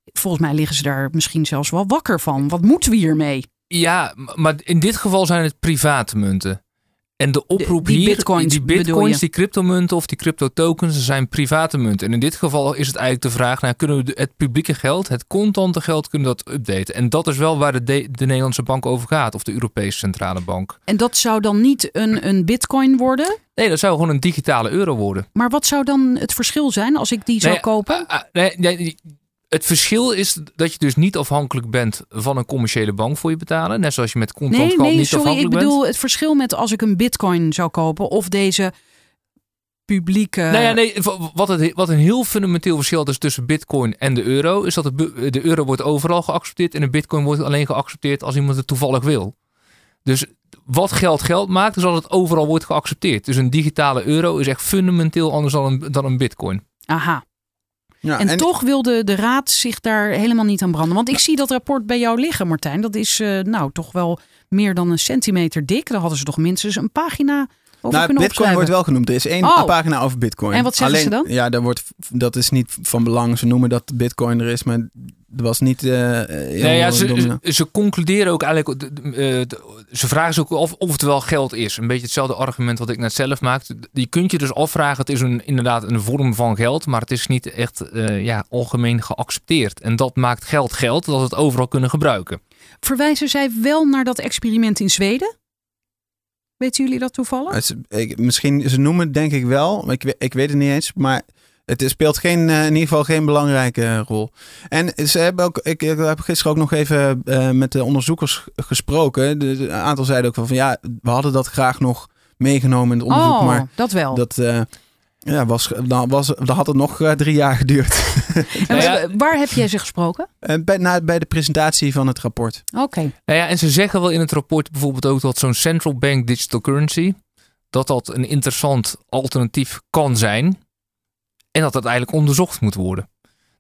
volgens mij liggen ze daar misschien zelfs wel wakker van. Wat moeten we hiermee? Ja, maar in dit geval zijn het private munten. En de oproep die hier, bitcoins die bitcoins, die cryptomunten of die cryptotokens, zijn private munten. En in dit geval is het eigenlijk de vraag, nou, kunnen we het publieke geld, het contante geld, kunnen we dat updaten? En dat is wel waar de, de, de Nederlandse bank over gaat, of de Europese Centrale Bank. En dat zou dan niet een, een bitcoin worden. Nee, dat zou gewoon een digitale euro worden. Maar wat zou dan het verschil zijn als ik die zou kopen? ah, ah, nee, nee, het verschil is dat je dus niet afhankelijk bent van een commerciële bank voor je betalen. Net zoals je met contant Nee, geld nee, niet sorry. Ik afhankelijk bedoel bent. het verschil met als ik een bitcoin zou kopen of deze publieke. Nou ja, nee, wat, het, wat een heel fundamenteel verschil is tussen bitcoin en de euro, is dat de euro wordt overal geaccepteerd en de bitcoin wordt alleen geaccepteerd als iemand het toevallig wil. Dus wat geld geld maakt, is dat het overal wordt geaccepteerd. Dus een digitale euro is echt fundamenteel anders dan een, dan een bitcoin. Aha. Ja, En, toch wilde de raad zich daar helemaal niet aan branden. Want ik zie dat rapport bij jou liggen, Martijn. Dat is eh, nou toch wel meer dan een centimeter dik. Daar hadden ze toch minstens een pagina over Nou, Bitcoin wordt wel genoemd. Er is één Oh. pagina over Bitcoin. En wat zeggen Alleen, ze dan? Ja, daar wordt, dat is niet van belang. Ze noemen dat Bitcoin er is, maar er was niet. eh, heel Nee, ja, ze, ze, ze concluderen ook eigenlijk. eh, ze vragen zich ook of, of het wel geld is. Een beetje hetzelfde argument wat ik net zelf maakte. Je kunt je dus afvragen: het is een, inderdaad een vorm van geld, maar het is niet echt eh, ja, algemeen geaccepteerd. En dat maakt geld geld, dat we het overal kunnen gebruiken. Verwijzen zij wel naar dat experiment in Zweden? Weten jullie dat toevallig? Is- ik, misschien, ze noemen het denk ik wel, maar ik, ik weet het niet eens. Maar het speelt geen, eh, in ieder geval geen belangrijke rol. En ze hebben ook, ik, ik heb gisteren ook nog even eh, met de onderzoekers gesproken. De, de- een aantal zeiden ook van, van ja, we hadden dat graag nog meegenomen in het onderzoek. oh, maar dat wel. dat, eh, ja, was, dan, was, dan had het nog eh, drie jaar geduurd. En Nou ja, Waar heb jij ze gesproken? Eh, bij, na, bij de presentatie van het rapport. Oké. Nou ja, en ze zeggen wel in het rapport bijvoorbeeld ook dat zo'n central bank digital currency. dat dat een interessant alternatief kan zijn. En dat dat eigenlijk onderzocht moet worden.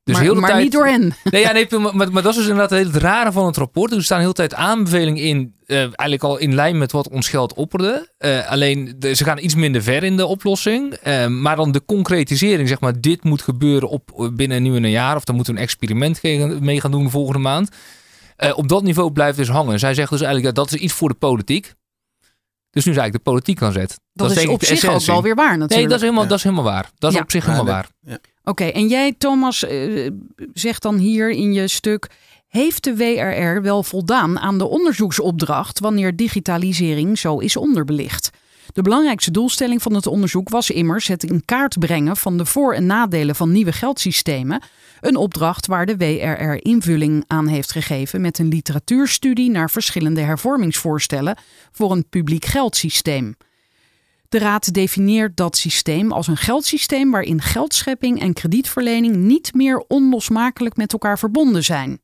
Dus maar heel de maar tijd, niet door hen. Nee, ja, nee, maar, maar, dat is dus inderdaad het rare van het rapport. Er staan heel de tijd aanbevelingen in, eh, eigenlijk al in lijn met wat ons geld opperde. Eh, alleen de- ze gaan iets minder ver in de oplossing. Eh, maar dan de concretisering, zeg maar, dit moet gebeuren op, binnen nieuw en een jaar. Of dan moeten we een experiment mee gaan doen volgende maand. Op dat niveau blijft dus hangen. Zij zeggen dus eigenlijk dat dat is iets voor de politiek. Dus nu is eigenlijk de politiek aan zet. Dat, is, op zich ook wel weer waar natuurlijk. Nee, dat is helemaal, Ja. dat is helemaal waar. Dat is Ja. op zich helemaal Ja, waar. Oké, en jij Thomas eh, zegt dan hier in je stuk... Heeft de WRR wel voldaan aan de onderzoeksopdracht wanneer digitalisering zo is onderbelicht? De belangrijkste doelstelling van het onderzoek was immers het in kaart brengen van de voor- en nadelen van nieuwe geldsystemen. Een opdracht waar de WRR invulling aan heeft gegeven met een literatuurstudie naar verschillende hervormingsvoorstellen voor een publiek geldsysteem. De Raad definieert dat systeem als een geldsysteem waarin geldschepping en kredietverlening niet meer onlosmakelijk met elkaar verbonden zijn.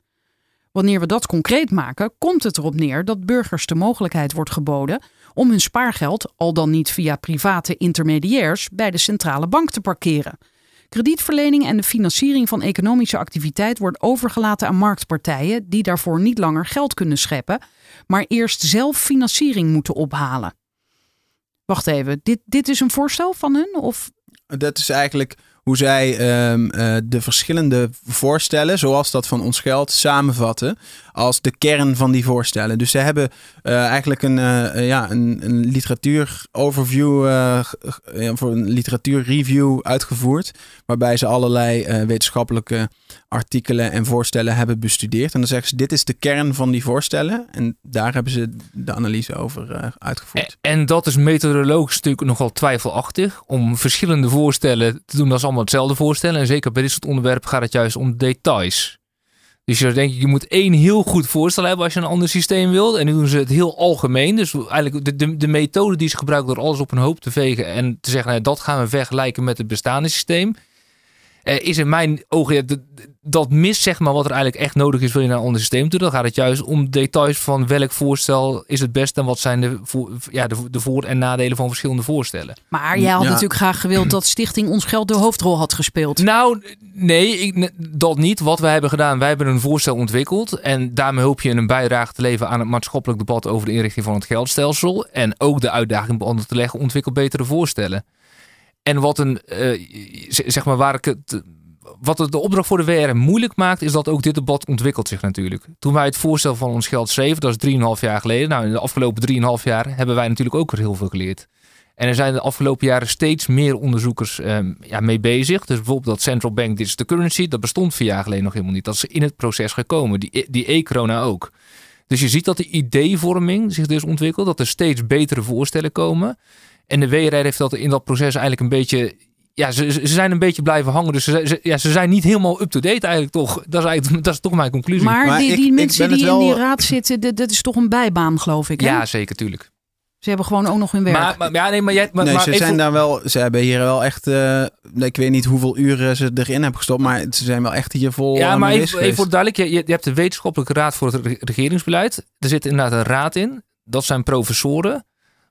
Wanneer we dat concreet maken, komt het erop neer dat burgers de mogelijkheid wordt geboden om hun spaargeld, al dan niet via private intermediairs, bij de centrale bank te parkeren. Kredietverlening en de financiering van economische activiteit wordt overgelaten aan marktpartijen die daarvoor niet langer geld kunnen scheppen, maar eerst zelf financiering moeten ophalen. Wacht even, dit, dit is een voorstel van hun? Of Dat is eigenlijk hoe zij ehm, eh, de verschillende voorstellen, zoals dat van ons geld, samenvatten als de kern van die voorstellen. Dus ze hebben eh, eigenlijk een, eh, ja, een, een literatuur-overview, voor een literatuur-review uitgevoerd, waarbij ze allerlei wetenschappelijke artikelen en voorstellen hebben bestudeerd. En dan zeggen ze, dit is de kern van die voorstellen. En daar hebben ze de analyse over uitgevoerd. En, en dat is methodologisch natuurlijk nogal twijfelachtig. Om verschillende voorstellen te doen, dat is allemaal hetzelfde voorstellen. En zeker bij dit soort onderwerpen gaat het juist om details. Dus je denk ik, je moet één heel goed voorstel hebben als je een ander systeem wilt. En nu doen ze het heel algemeen. Dus eigenlijk de, de, de methode die ze gebruiken door alles op een hoop te vegen. En te zeggen, nou, dat gaan we vergelijken met het bestaande systeem. Eh, is in mijn ogen ja, d- d- dat mist zeg maar wat er eigenlijk echt nodig is wil je naar een ander systeem toe. Dan gaat het juist om details van welk voorstel is het best en wat zijn de, voor, ja, de, de voor- en nadelen van verschillende voorstellen. Maar jij had Ja. natuurlijk graag gewild dat Stichting Ons Geld de hoofdrol had gespeeld. Nou, nee, ik, dat niet. Wat wij hebben gedaan, wij hebben een voorstel ontwikkeld. En daarmee hoop je een bijdrage te leveren aan het maatschappelijk debat over de inrichting van het geldstelsel. En ook de uitdaging handen te leggen, ontwikkel betere voorstellen. En wat een, eh, zeg maar, waar ik het. Wat het de opdracht voor de WR moeilijk maakt, is dat ook dit debat ontwikkelt zich natuurlijk. Toen wij het voorstel van ons geld schreven, dat is 3,5 jaar geleden. Nou, in de afgelopen 3,5 jaar hebben wij natuurlijk ook weer heel veel geleerd. En er zijn de afgelopen jaren steeds meer onderzoekers ehm, ja, mee bezig. Dus bijvoorbeeld dat central bank digital currency, dat bestond vier jaar geleden nog helemaal niet. Dat is in het proces gekomen. Die, die e-corona ook. Dus je ziet dat de ideevorming zich dus ontwikkelt. Dat er steeds betere voorstellen komen. En de WRR heeft dat in dat proces eigenlijk een beetje... Ja, ze, ze zijn een beetje blijven hangen. Dus ze, ze- ja, ze zijn niet helemaal up-to-date eigenlijk toch. Dat is, eigenlijk, dat is toch mijn conclusie. Maar, Maar die, ik- die ik mensen ben die het in die wel- raad zitten, dat, dat is toch een bijbaan, geloof ik. Hè? ja, zeker, tuurlijk. Ze hebben gewoon ook nog hun werk. Maar, maar, ja, nee, maar jij... Maar, nee, maar ze even- zijn daar wel. Ze hebben hier wel echt. eh, ik weet niet hoeveel uren ze erin hebben gestopt, maar ze zijn wel echt hier vol. Ja, maar even, even voor duidelijk. Je, je hebt de wetenschappelijke raad voor het re- regeringsbeleid. Er zit inderdaad een raad in. Dat zijn professoren.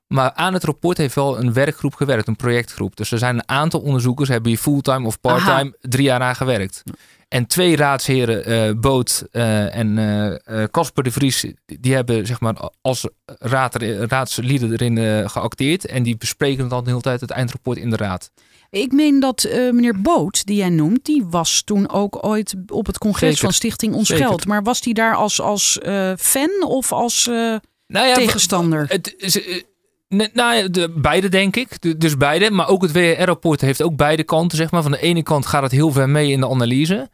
Maar aan het rapport heeft wel een werkgroep gewerkt, een projectgroep. Dus er zijn een aantal onderzoekers, hebben hier fulltime of parttime drie jaar aan gewerkt. En twee raadsheren, eh, Boot eh, en eh, Casper de Vries, die hebben zeg maar als raad, raadslieden erin geacteerd. En die bespreken dan de hele tijd het eindrapport in de raad. Ik meen dat meneer Boot, die jij noemt, die was toen ook ooit op het congres Zeker. van Stichting Ons Zeker. Geld. Maar was die daar als, als fan of als Nou ja, tegenstander? Het nou de, beide denk ik. Dus beide. Maar ook het WR-rapport heeft ook beide kanten. Zeg maar. Van de ene kant gaat het heel ver mee in de analyse.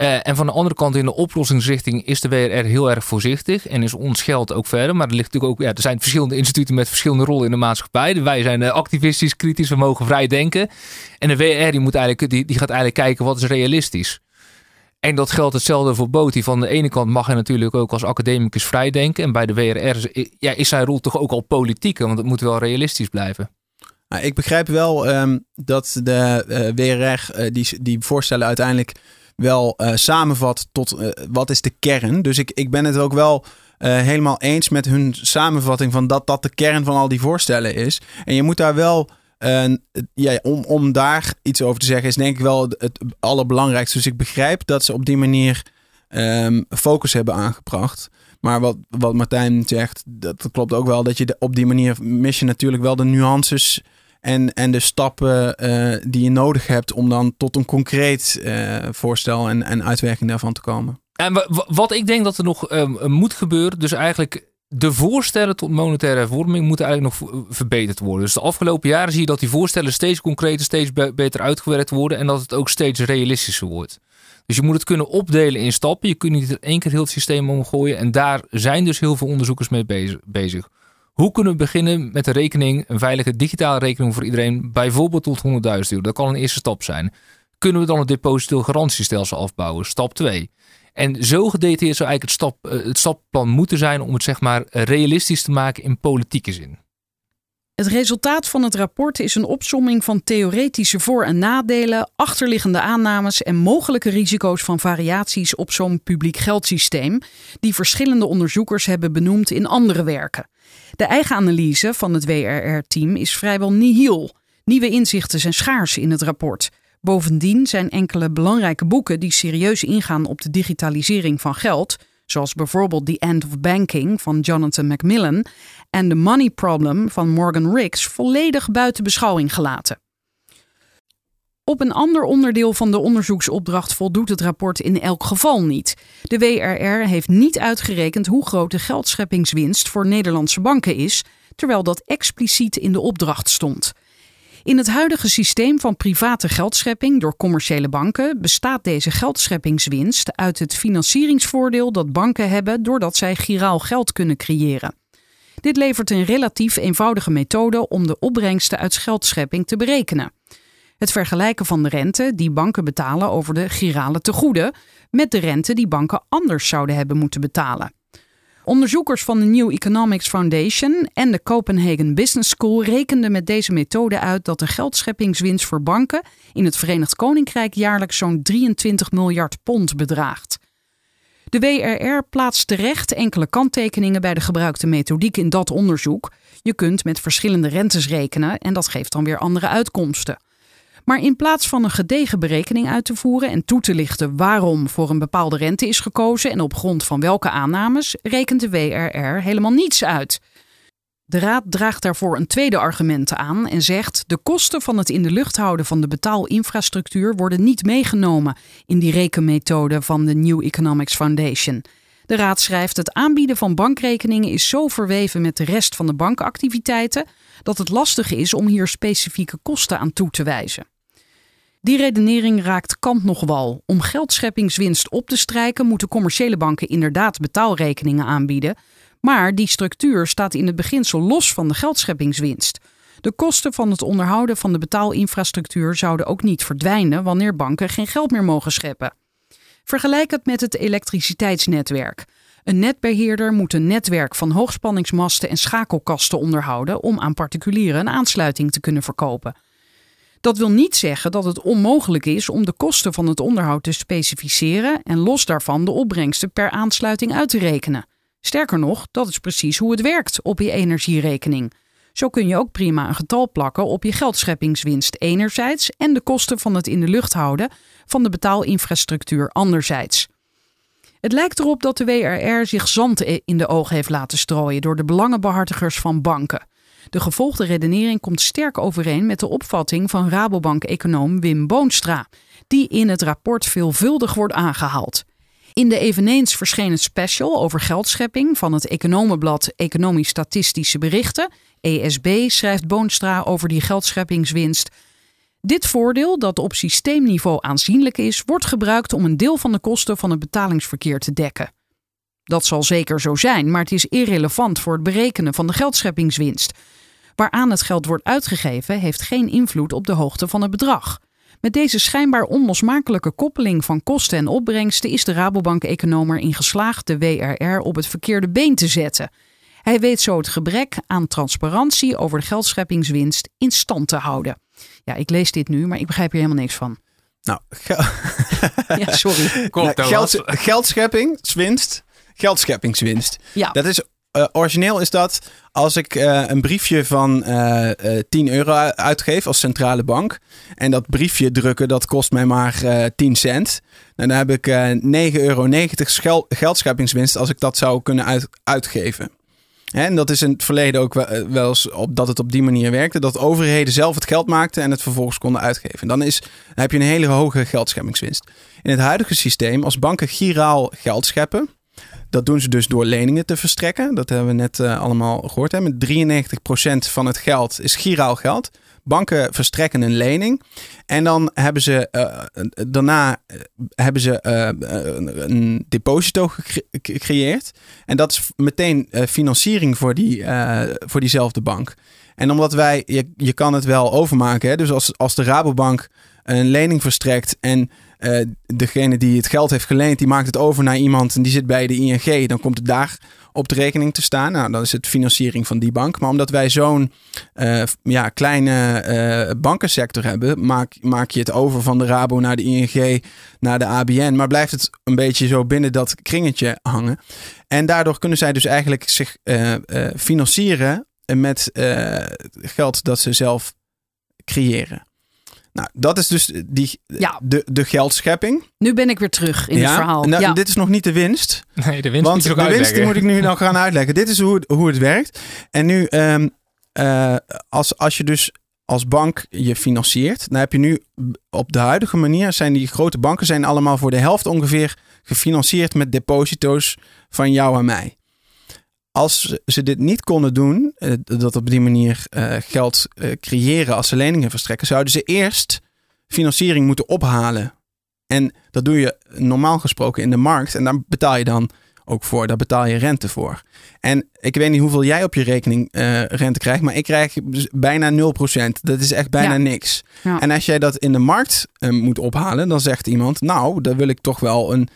Eh, en van de andere kant in de oplossingsrichting is de WRR heel erg voorzichtig. En is ons geld ook verder. Maar er, ligt natuurlijk ook, ja, er zijn verschillende instituten met verschillende rollen in de maatschappij. Wij zijn eh, activistisch, kritisch, we mogen vrij denken. En de WR die moet eigenlijk, die, die gaat eigenlijk kijken wat is realistisch. En dat geldt hetzelfde voor Boti. Van de ene kant mag hij natuurlijk ook als academicus vrij denken. En bij de WRR is, ja, is zijn rol toch ook al politieke. Want het moet wel realistisch blijven. Nou, ik begrijp wel ehm, dat de eh, WRR eh, die, die voorstellen uiteindelijk wel eh, samenvat tot wat is de kern. Dus ik, ik ben het ook wel helemaal eens met hun samenvatting van dat dat de kern van al die voorstellen is. En je moet daar wel, eh, ja, om, om daar iets over te zeggen, is denk ik wel het, allerbelangrijkste. Dus ik begrijp dat ze op die manier ehm, focus hebben aangebracht. Maar wat, wat Martijn zegt, dat klopt ook wel. Dat je op die manier mis je natuurlijk wel de nuances en, en de stappen eh, die je nodig hebt om dan tot een concreet eh, voorstel en, en uitwerking daarvan te komen. En wa- wa- wat ik denk dat er nog ehm, moet gebeuren. Dus eigenlijk de voorstellen tot monetaire hervorming moeten eigenlijk nog verbeterd worden. Dus de afgelopen jaren zie je dat die voorstellen steeds concreter, steeds be- beter uitgewerkt worden. En dat het ook steeds realistischer wordt. Dus je moet het kunnen opdelen in stappen. Je kunt niet in één keer heel het systeem omgooien. En daar zijn dus heel veel onderzoekers mee bezig- bezig. Hoe kunnen we beginnen met een rekening, een veilige digitale rekening voor iedereen, bijvoorbeeld tot 100.000 euro? Dat kan een eerste stap zijn. Kunnen we dan het depositogarantiestelsel afbouwen? Stap 2. En zo gedetailleerd zou eigenlijk het, stap, eh, het stapplan moeten zijn om het zeg maar realistisch te maken in politieke zin. Het resultaat van het rapport is een opsomming van theoretische voor- en nadelen, achterliggende aannames en mogelijke risico's van variaties op zo'n publiek geldsysteem, die verschillende onderzoekers hebben benoemd in andere werken. De eigen analyse van het WRR-team is vrijwel nihil. Nieuwe inzichten zijn schaars in het rapport. Bovendien zijn enkele belangrijke boeken die serieus ingaan op de digitalisering van geld, zoals bijvoorbeeld The End of Banking van Jonathan Macmillan en The Money Problem van Morgan Riggs, volledig buiten beschouwing gelaten. Op een ander onderdeel van de onderzoeksopdracht voldoet het rapport in elk geval niet. De WRR heeft niet uitgerekend hoe groot de geldscheppingswinst voor Nederlandse banken is, terwijl dat expliciet in de opdracht stond. In het huidige systeem van private geldschepping door commerciële banken bestaat deze geldscheppingswinst uit het financieringsvoordeel dat banken hebben doordat zij giraal geld kunnen creëren. Dit levert een relatief eenvoudige methode om de opbrengsten uit geldschepping te berekenen. Het vergelijken van de rente die banken betalen over de girale tegoeden met de rente die banken anders zouden hebben moeten betalen. Onderzoekers van de New Economics Foundation en de Copenhagen Business School rekenden met deze methode uit dat de geldscheppingswinst voor banken in het Verenigd Koninkrijk jaarlijks zo'n 23 miljard pond bedraagt. De WRR plaatst terecht enkele kanttekeningen bij de gebruikte methodiek in dat onderzoek. Je kunt met verschillende rentes rekenen en dat geeft dan weer andere uitkomsten. Maar in plaats van een gedegen berekening uit te voeren en toe te lichten waarom voor een bepaalde rente is gekozen en op grond van welke aannames, rekent de WRR helemaal niets uit. De Raad draagt daarvoor een tweede argument aan en zegt: de kosten van het in de lucht houden van de betaalinfrastructuur worden niet meegenomen in die rekenmethode van de New Economics Foundation. De Raad schrijft: het aanbieden van bankrekeningen is zo verweven met de rest van de bankactiviteiten dat het lastig is om hier specifieke kosten aan toe te wijzen. Die redenering raakt kant nog wal. Om geldscheppingswinst op te strijken moeten commerciële banken inderdaad betaalrekeningen aanbieden, maar die structuur staat in het beginsel los van de geldscheppingswinst. De kosten van het onderhouden van de betaalinfrastructuur zouden ook niet verdwijnen wanneer banken geen geld meer mogen scheppen. Vergelijk het met het elektriciteitsnetwerk. Een netbeheerder moet een netwerk van hoogspanningsmasten en schakelkasten onderhouden om aan particulieren een aansluiting te kunnen verkopen. Dat wil niet zeggen dat het onmogelijk is om de kosten van het onderhoud te specificeren en los daarvan de opbrengsten per aansluiting uit te rekenen. Sterker nog, dat is precies hoe het werkt op je energierekening. Zo kun je ook prima een getal plakken op je geldscheppingswinst enerzijds en de kosten van het in de lucht houden van de betaalinfrastructuur anderzijds. Het lijkt erop dat de WRR zich zand in de ogen heeft laten strooien door de belangenbehartigers van banken. De gevolgde redenering komt sterk overeen met de opvatting van Rabobank-econoom Wim Boonstra, die in het rapport veelvuldig wordt aangehaald. In de eveneens verschenen special over geldschepping van het economenblad Economisch Statistische Berichten, ESB, schrijft Boonstra over die geldscheppingswinst. Dit voordeel, dat op systeemniveau aanzienlijk is, wordt gebruikt om een deel van de kosten van het betalingsverkeer te dekken. Dat zal zeker zo zijn, maar het is irrelevant voor het berekenen van de geldscheppingswinst. Waaraan het geld wordt uitgegeven, heeft geen invloed op de hoogte van het bedrag. Met deze schijnbaar onlosmakelijke koppeling van kosten en opbrengsten is de Rabobank-econoom erin geslaagd de WRR op het verkeerde been te zetten. Hij weet zo het gebrek aan transparantie over de geldscheppingswinst in stand te houden. Ja, ik lees dit nu, maar ik begrijp hier helemaal niks van. Nou, gel- Ja, sorry. Kom, nou, geld, geldscheppingswinst. Geldscheppingswinst. Ja. Dat is, eh, origineel is dat als ik eh, een briefje van eh, eh, 10 euro uitgeef als centrale bank. En dat briefje drukken, dat kost mij maar eh 10 cent. Nou, dan heb ik eh 9,90 euro geldscheppingswinst als ik dat zou kunnen uit, uitgeven. En dat is in het verleden ook wel, eens op, dat het op die manier werkte. Dat overheden zelf het geld maakten en het vervolgens konden uitgeven. En dan, is, dan heb je een hele hoge geldscheppingswinst. In het huidige systeem, als banken giraal geld scheppen. Dat doen ze dus door leningen te verstrekken. Dat hebben we net eh, allemaal gehoord. Hè. Met 93% van het geld is giraal geld. Banken verstrekken een lening. En dan hebben ze eh, daarna eh, hebben ze een, deposito gecre- gecreëerd. En dat is meteen financiering voor, die, voor diezelfde bank. En omdat wij, je, je kan het wel overmaken. Hè? Dus als, als de Rabobank een lening verstrekt en eh, degene die het geld heeft geleend, die maakt het over naar iemand en die zit bij de ING, dan komt het daar op de rekening te staan. Nou, dan is het financiering van die bank. Maar omdat wij zo'n eh, ja, kleine eh, bankensector hebben, maak, maak je het over van de Rabo naar de ING, naar de ABN. Maar blijft het een beetje zo binnen dat kringetje hangen. En daardoor kunnen zij dus eigenlijk zich financieren met geld dat ze zelf creëren. Nou, dat is dus die, Ja. de, de geldschepping. Nu ben ik weer terug in het verhaal. Nou, ja. Dit is nog niet de winst. Nee, de winst Want moet je de ook winst die moet ik nu dan gaan uitleggen. Dit is hoe, het- hoe het werkt. En nu, ehm, eh, als, als je dus als bank je financiert, dan heb je nu op de huidige manier zijn die grote banken zijn allemaal voor de helft ongeveer gefinancierd met deposito's van jou en mij. Als ze dit niet konden doen, eh, dat op die manier eh, geld eh, creëren als ze leningen verstrekken, zouden ze eerst financiering moeten ophalen. En dat doe je normaal gesproken in de markt. En daar betaal je dan ook voor. Daar betaal je rente voor. En ik weet niet hoeveel jij op je rekening rente krijgt. Maar ik krijg dus bijna 0%. Dat is echt bijna Ja. niks. Ja. En als jij dat in de markt moet ophalen. Dan zegt iemand. Nou, daar wil ik toch wel een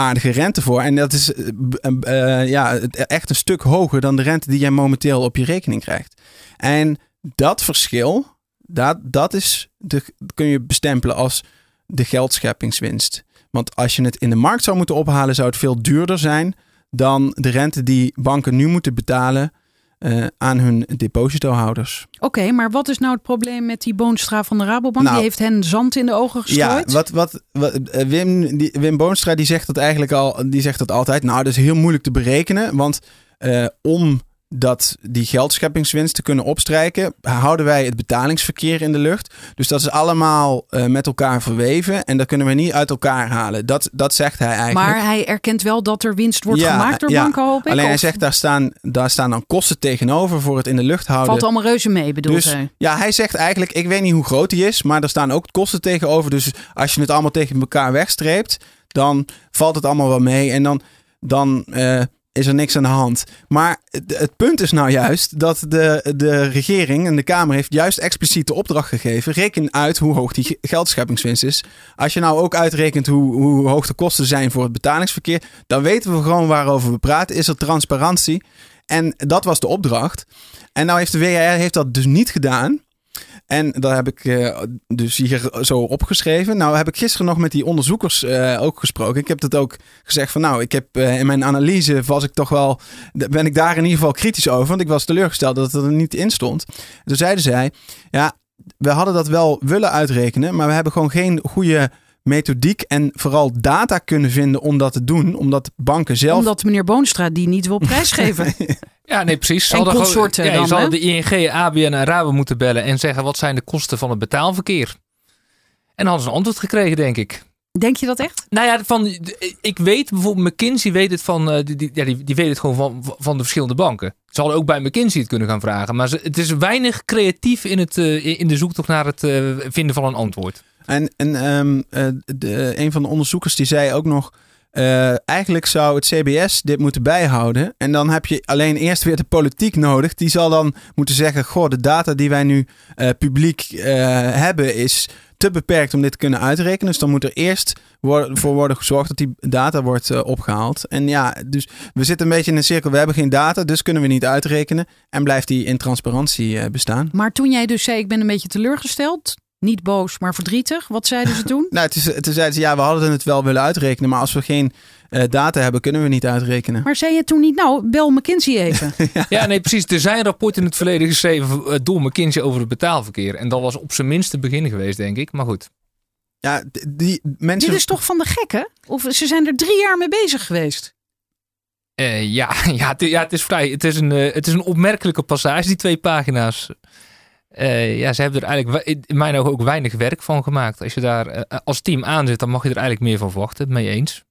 aardige rente voor. En dat is eh, eh, ja, het- echt een stuk hoger dan de rente die jij momenteel op je rekening krijgt. En dat verschil, dat, dat is de, kun je bestempelen als de geldscheppingswinst. Want als je het in de markt zou moeten ophalen, zou het veel duurder zijn dan de rente die banken nu moeten betalen eh, aan hun depositohouders. Oké, maar wat is nou het probleem met die Boonstra van de Rabobank? Nou, die heeft hen zand in de ogen gestrooid. Ja, wat, wat, wat eh, Wim, die, Wim Boonstra die zegt dat eigenlijk al, die zegt dat altijd. Nou, dat is heel moeilijk te berekenen, want eh, om dat die geldscheppingswinst te kunnen opstrijken, houden wij het betalingsverkeer in de lucht. Dus dat is allemaal eh, met elkaar verweven en dat kunnen we niet uit elkaar halen. Dat, dat zegt hij eigenlijk. Maar hij erkent wel dat er winst wordt Ja, gemaakt door ja. banken, hoop ik. Alleen hij Of zegt daar staan, daar staan dan kosten tegenover voor het in de lucht houden. valt allemaal reuze mee, bedoelt Dus hij. ja, hij zegt eigenlijk, ik weet niet hoe groot die is, maar er staan ook kosten tegenover. Dus als je het allemaal tegen elkaar wegstreept, dan valt het allemaal wel mee en dan, dan eh, is er niks aan de hand. Maar het, punt is nou juist dat de, de regering en de Kamer heeft juist expliciet de opdracht gegeven. Reken uit hoe hoog die ge- geldscheppingswinst is. Als je nou ook uitrekent hoe, hoe hoog de kosten zijn voor het betalingsverkeer, dan weten we gewoon waarover we praten. Is er transparantie? En dat was de opdracht. En nou heeft de WRR heeft dat dus niet gedaan. En dat heb ik eh, dus hier zo opgeschreven. Nou heb ik gisteren nog met die onderzoekers eh, ook gesproken. Ik heb dat ook gezegd van nou, ik heb eh, in mijn analyse was ik toch wel, ben ik daar in ieder geval kritisch over. Want ik was teleurgesteld dat het er niet in stond. Toen zeiden zij, ja, we hadden dat wel willen uitrekenen, maar we hebben gewoon geen goede methodiek en vooral data kunnen vinden om dat te doen. Omdat banken zelf... Omdat meneer Boonstra die niet wil prijsgeven. Ja, nee, precies. Ze En hadden gewoon- consorten ja, dan, hadden de ING, ABN en Rabo moeten bellen en zeggen wat zijn de kosten van het betaalverkeer. En dan hadden ze een antwoord gekregen, denk ik. Denk je dat echt? Nou ja, van, ik weet bijvoorbeeld, McKinsey weet het van, eh, die, die, ja, die, die weet het gewoon van, van de verschillende banken. Ze hadden ook bij McKinsey het kunnen gaan vragen. Maar ze, het is weinig creatief in, het, eh, in de zoektocht naar het eh, vinden van een antwoord. En, en ehm, eh, de, een van de onderzoekers die zei ook nog... eh, eigenlijk zou het CBS dit moeten bijhouden. En dan heb je alleen eerst weer de politiek nodig. Die zal dan moeten zeggen... Goh, de data die wij nu eh, publiek eh, hebben is te beperkt om dit te kunnen uitrekenen. Dus dan moet er eerst voor worden gezorgd dat die data wordt eh, opgehaald. En ja, dus we zitten een beetje in een cirkel. We hebben geen data, dus kunnen we niet uitrekenen. En blijft die in transparantie bestaan. Maar toen jij dus zei, ik ben een beetje teleurgesteld. Niet boos, maar verdrietig. Wat zeiden ze toen? Nou, het is, toen zeiden ze, ja, we hadden het wel willen uitrekenen, maar als we geen eh, data hebben, kunnen we niet uitrekenen. Maar zei je toen niet, nou, bel McKinsey even. Ja, nee, precies. Er zijn rapporten in het verleden geschreven eh, door McKinsey over het betaalverkeer. En dat was op zijn minst het begin geweest, denk ik. Maar goed. Ja, die mensen. Dit is toch van de gekken? Of ze zijn er drie jaar mee bezig geweest. Eh, ja, ja, het, ja, het is vrij. Het is, een, het is een opmerkelijke passage, die twee pagina's. Eh, ja, ze hebben er eigenlijk in mijn ogen ook weinig werk van gemaakt. Als je daar eh, als team aan zit, dan mag je er eigenlijk meer van verwachten. Mee eens.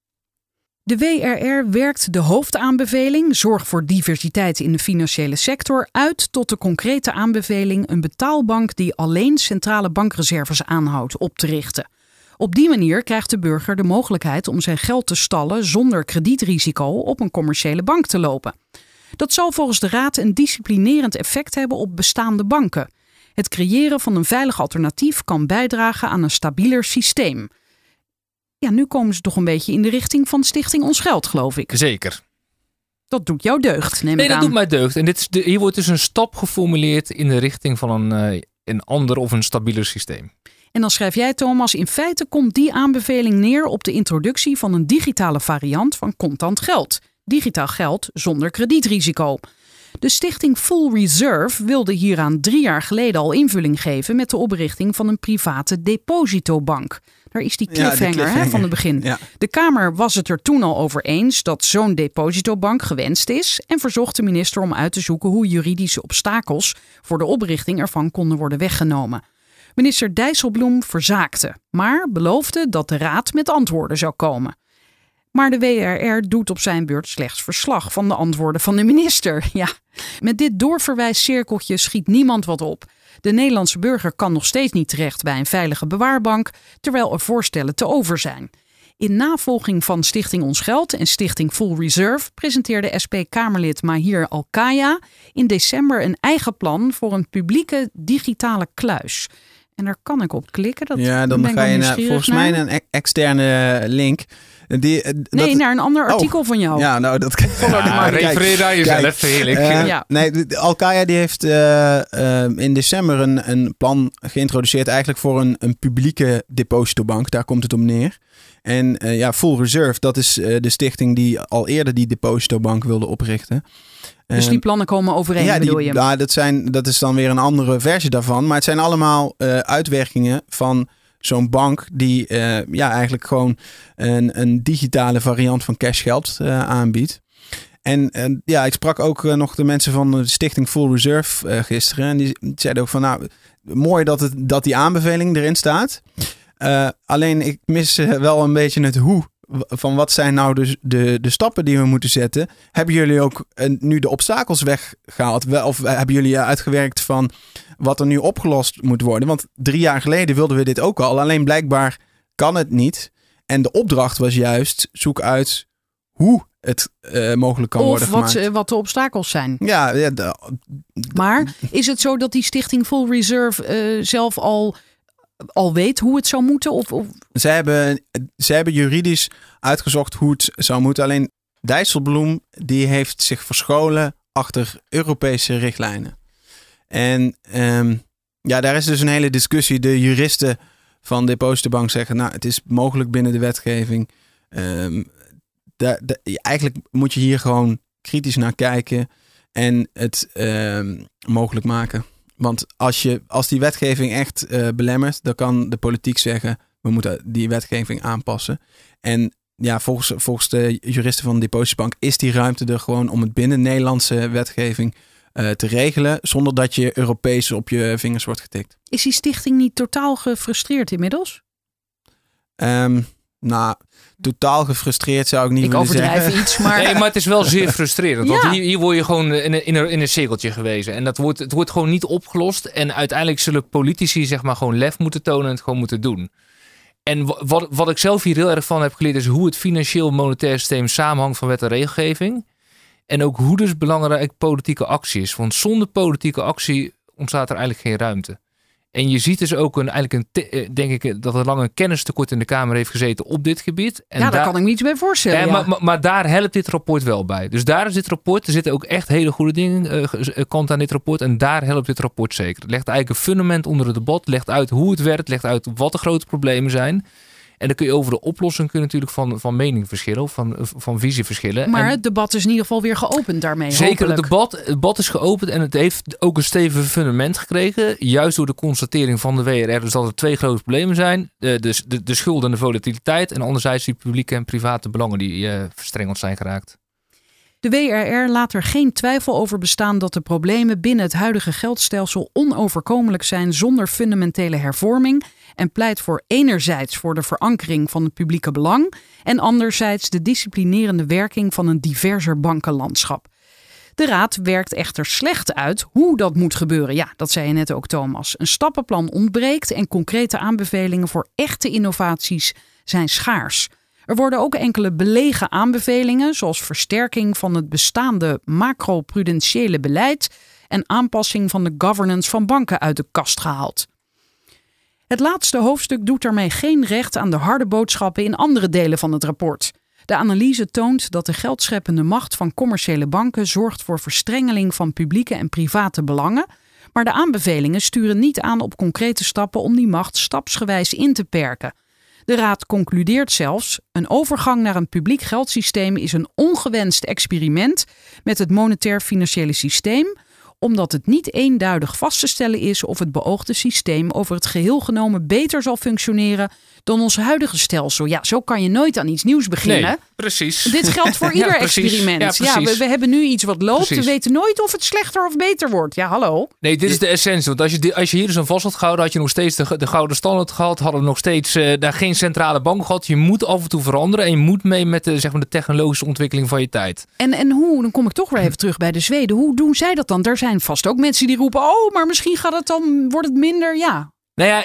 De WRR werkt de hoofdaanbeveling, zorg voor diversiteit in de financiële sector, uit tot de concrete aanbeveling een betaalbank die alleen centrale bankreserves aanhoudt op te richten. Op die manier krijgt de burger de mogelijkheid om zijn geld te stallen zonder kredietrisico op een commerciële bank te lopen. Dat zal volgens de Raad een disciplinerend effect hebben op bestaande banken. Het creëren van een veilig alternatief kan bijdragen aan een stabieler systeem. Ja, nu komen ze toch een beetje in de richting van Stichting Ons Geld, geloof ik. Zeker. Dat doet jou deugd, neem Nee, ik dat aan. doet mij deugd. En dit is de, hier wordt dus een stap geformuleerd in de richting van een, eh, een ander of een stabieler systeem. En dan schrijf jij, Thomas, in feite komt die aanbeveling neer op de introductie van een digitale variant van contant geld. Digitaal geld zonder kredietrisico. De stichting Full Reserve wilde hieraan drie jaar geleden al invulling geven met de oprichting van een private depositobank. Daar is die Ja, die cliffhanger, hè, van het begin. Ja. De Kamer was het er toen al over eens dat zo'n depositobank gewenst is en verzocht de minister om uit te zoeken hoe juridische obstakels voor de oprichting ervan konden worden weggenomen. Minister Dijsselbloem verzaakte, maar beloofde dat de Raad met antwoorden zou komen. Maar de WRR doet op zijn beurt slechts verslag van de antwoorden van de minister. Ja, met dit doorverwijscirkeltje schiet niemand wat op. De Nederlandse burger kan nog steeds niet terecht bij een veilige bewaarbank, terwijl er voorstellen te over zijn. In navolging van Stichting Ons Geld en Stichting Full Reserve presenteerde SP-Kamerlid Mahir Alkaya in december een eigen plan voor een publieke digitale kluis. En daar kan ik op klikken. Dat ja, dan ga je naar, volgens mij naar. een e- externe link. Die, eh, Nee, dat, naar een ander Oh. artikel van jou. Ja, nou, dat the Ja, refereer daar jezelf, heerlijk. Ja. Nee, Alkaya die heeft eh, eh, in december een, een plan geïntroduceerd eigenlijk voor een, een publieke depositobank. Daar komt het om neer. En eh, ja, Full Reserve, dat is eh, de stichting die al eerder die depositobank wilde oprichten. Dus die plannen komen overeen, ja, bedoel die, je? ja, dat, zijn, dat is dan weer een andere versie daarvan. Maar het zijn allemaal eh, uitwerkingen van zo'n bank die eh, ja, eigenlijk gewoon een, een digitale variant van cashgeld eh aanbiedt. En eh, ja, ik sprak ook nog de mensen van de stichting Full Reserve gisteren. En die zeiden ook van nou, mooi dat, het, dat die aanbeveling erin staat. Alleen ik mis wel een beetje het hoe. Van wat zijn nou de, de, de stappen die we moeten zetten? Hebben jullie ook eh, nu de obstakels weggehaald? Of hebben jullie uitgewerkt van wat er nu opgelost moet worden? Want drie jaar geleden wilden we dit ook al. Alleen blijkbaar kan het niet. En de opdracht was juist zoek uit hoe het eh, mogelijk kan of worden wat, gemaakt. eh, wat de obstakels zijn. Ja, ja de- Maar is het zo dat die stichting Full Reserve eh, zelf al, al weet hoe het zou moeten? Of, Ze hebben, ze hebben juridisch uitgezocht hoe het zou moeten. Alleen Dijsselbloem die heeft zich verscholen achter Europese richtlijnen. En ehm, ja, daar is dus een hele discussie. De juristen van Depositobank zeggen, nou, het is mogelijk binnen de wetgeving. Da- eigenlijk moet je hier gewoon kritisch naar kijken en het ehm, mogelijk maken. Want als, je, als die wetgeving echt eh, belemmert, dan kan de politiek zeggen: we moeten die wetgeving aanpassen. En ja, volgens, volgens de juristen van de Depositobank is die ruimte er gewoon om het binnen Nederlandse wetgeving eh, te regelen, zonder dat je Europees op je vingers wordt getikt. is die stichting niet totaal gefrustreerd inmiddels? Ehm, nou, totaal gefrustreerd zou ik niet Ik willen overdrijf zeggen. iets, maar... Nee, maar het is wel zeer frustrerend. Ja. Want hier, hier word je gewoon in een, in, een, in een cirkeltje gewezen. En dat wordt, het wordt gewoon niet opgelost. En uiteindelijk zullen politici zeg maar gewoon lef moeten tonen en het gewoon moeten doen. En wa- wat, wat ik zelf hier heel erg van heb geleerd is hoe het financieel monetair systeem samenhangt van wet en regelgeving. En ook hoe dus belangrijk politieke actie is. Want zonder politieke actie ontstaat er eigenlijk geen ruimte. En je ziet dus ook een, eigenlijk een, eh, denk ik, dat er lang een kennistekort in de Kamer heeft gezeten op dit gebied. En ja, daar daar- kan ik me iets bij voorstellen. ja, ja. Maar, maar, maar daar helpt dit rapport wel bij. Dus daar is dit rapport. Er zitten ook echt hele goede dingen eh, ge- eh, kant aan dit rapport. En daar helpt dit rapport zeker. Het legt eigenlijk een fundament onder het debat. Legt uit hoe het werkt. Legt uit wat de grote problemen zijn. En dan kun je over de oplossing kun je natuurlijk van, van mening verschillen. Of van, van visie verschillen. Maar En het debat is in ieder geval weer geopend daarmee. Zeker, het debat, het debat is geopend en het heeft ook een stevig fundament gekregen. Juist door de constatering van de WRR dus dat er twee grote problemen zijn. De, de, de, de schuld en de volatiliteit. En anderzijds die publieke en private belangen die eh, verstrengeld zijn geraakt. De WRR laat er geen twijfel over bestaan dat de problemen binnen het huidige geldstelsel onoverkomelijk zijn zonder fundamentele hervorming en pleit voor enerzijds voor de verankering van het publieke belang en anderzijds de disciplinerende werking van een diverser bankenlandschap. De Raad werkt echter slecht uit hoe dat moet gebeuren. Ja, dat zei je net ook, Thomas. Een stappenplan ontbreekt en concrete aanbevelingen voor echte innovaties zijn schaars. Er worden ook enkele belegen aanbevelingen, zoals versterking van het bestaande macroprudentiële beleid en aanpassing van de governance van banken uit de kast gehaald. Het laatste hoofdstuk doet daarmee geen recht aan de harde boodschappen in andere delen van het rapport. De analyse toont dat de geldscheppende macht van commerciële banken zorgt voor verstrengeling van publieke en private belangen, maar de aanbevelingen sturen niet aan op concrete stappen om die macht stapsgewijs in te perken. De Raad concludeert zelfs: een overgang naar een publiek geldsysteem is een ongewenst experiment met het monetair-financiële systeem, omdat het niet eenduidig vast te stellen is of het beoogde systeem over het geheel genomen beter zal functioneren dan ons huidige stelsel. Ja, zo kan je nooit aan iets nieuws beginnen. precies. Dit geldt voor ieder experiment. Ja, Ja, we, we hebben nu iets wat loopt. Precies. We weten nooit of het slechter of beter wordt. Ja, hallo. Nee, dit is de essentie. Want als je, als je hier dus aan vast had gehouden, had je nog steeds de, de gouden standaard gehad. Hadden we nog steeds eh, daar geen centrale bank gehad. Je moet af en toe veranderen. En je moet mee met de, zeg maar, de technologische ontwikkeling van je tijd. En, en hoe, dan kom ik toch weer even terug bij de Zweden. Hoe doen zij dat dan? Er zijn vast ook mensen die roepen: Oh, maar misschien gaat het dan, wordt het minder. Ja. Nou ja,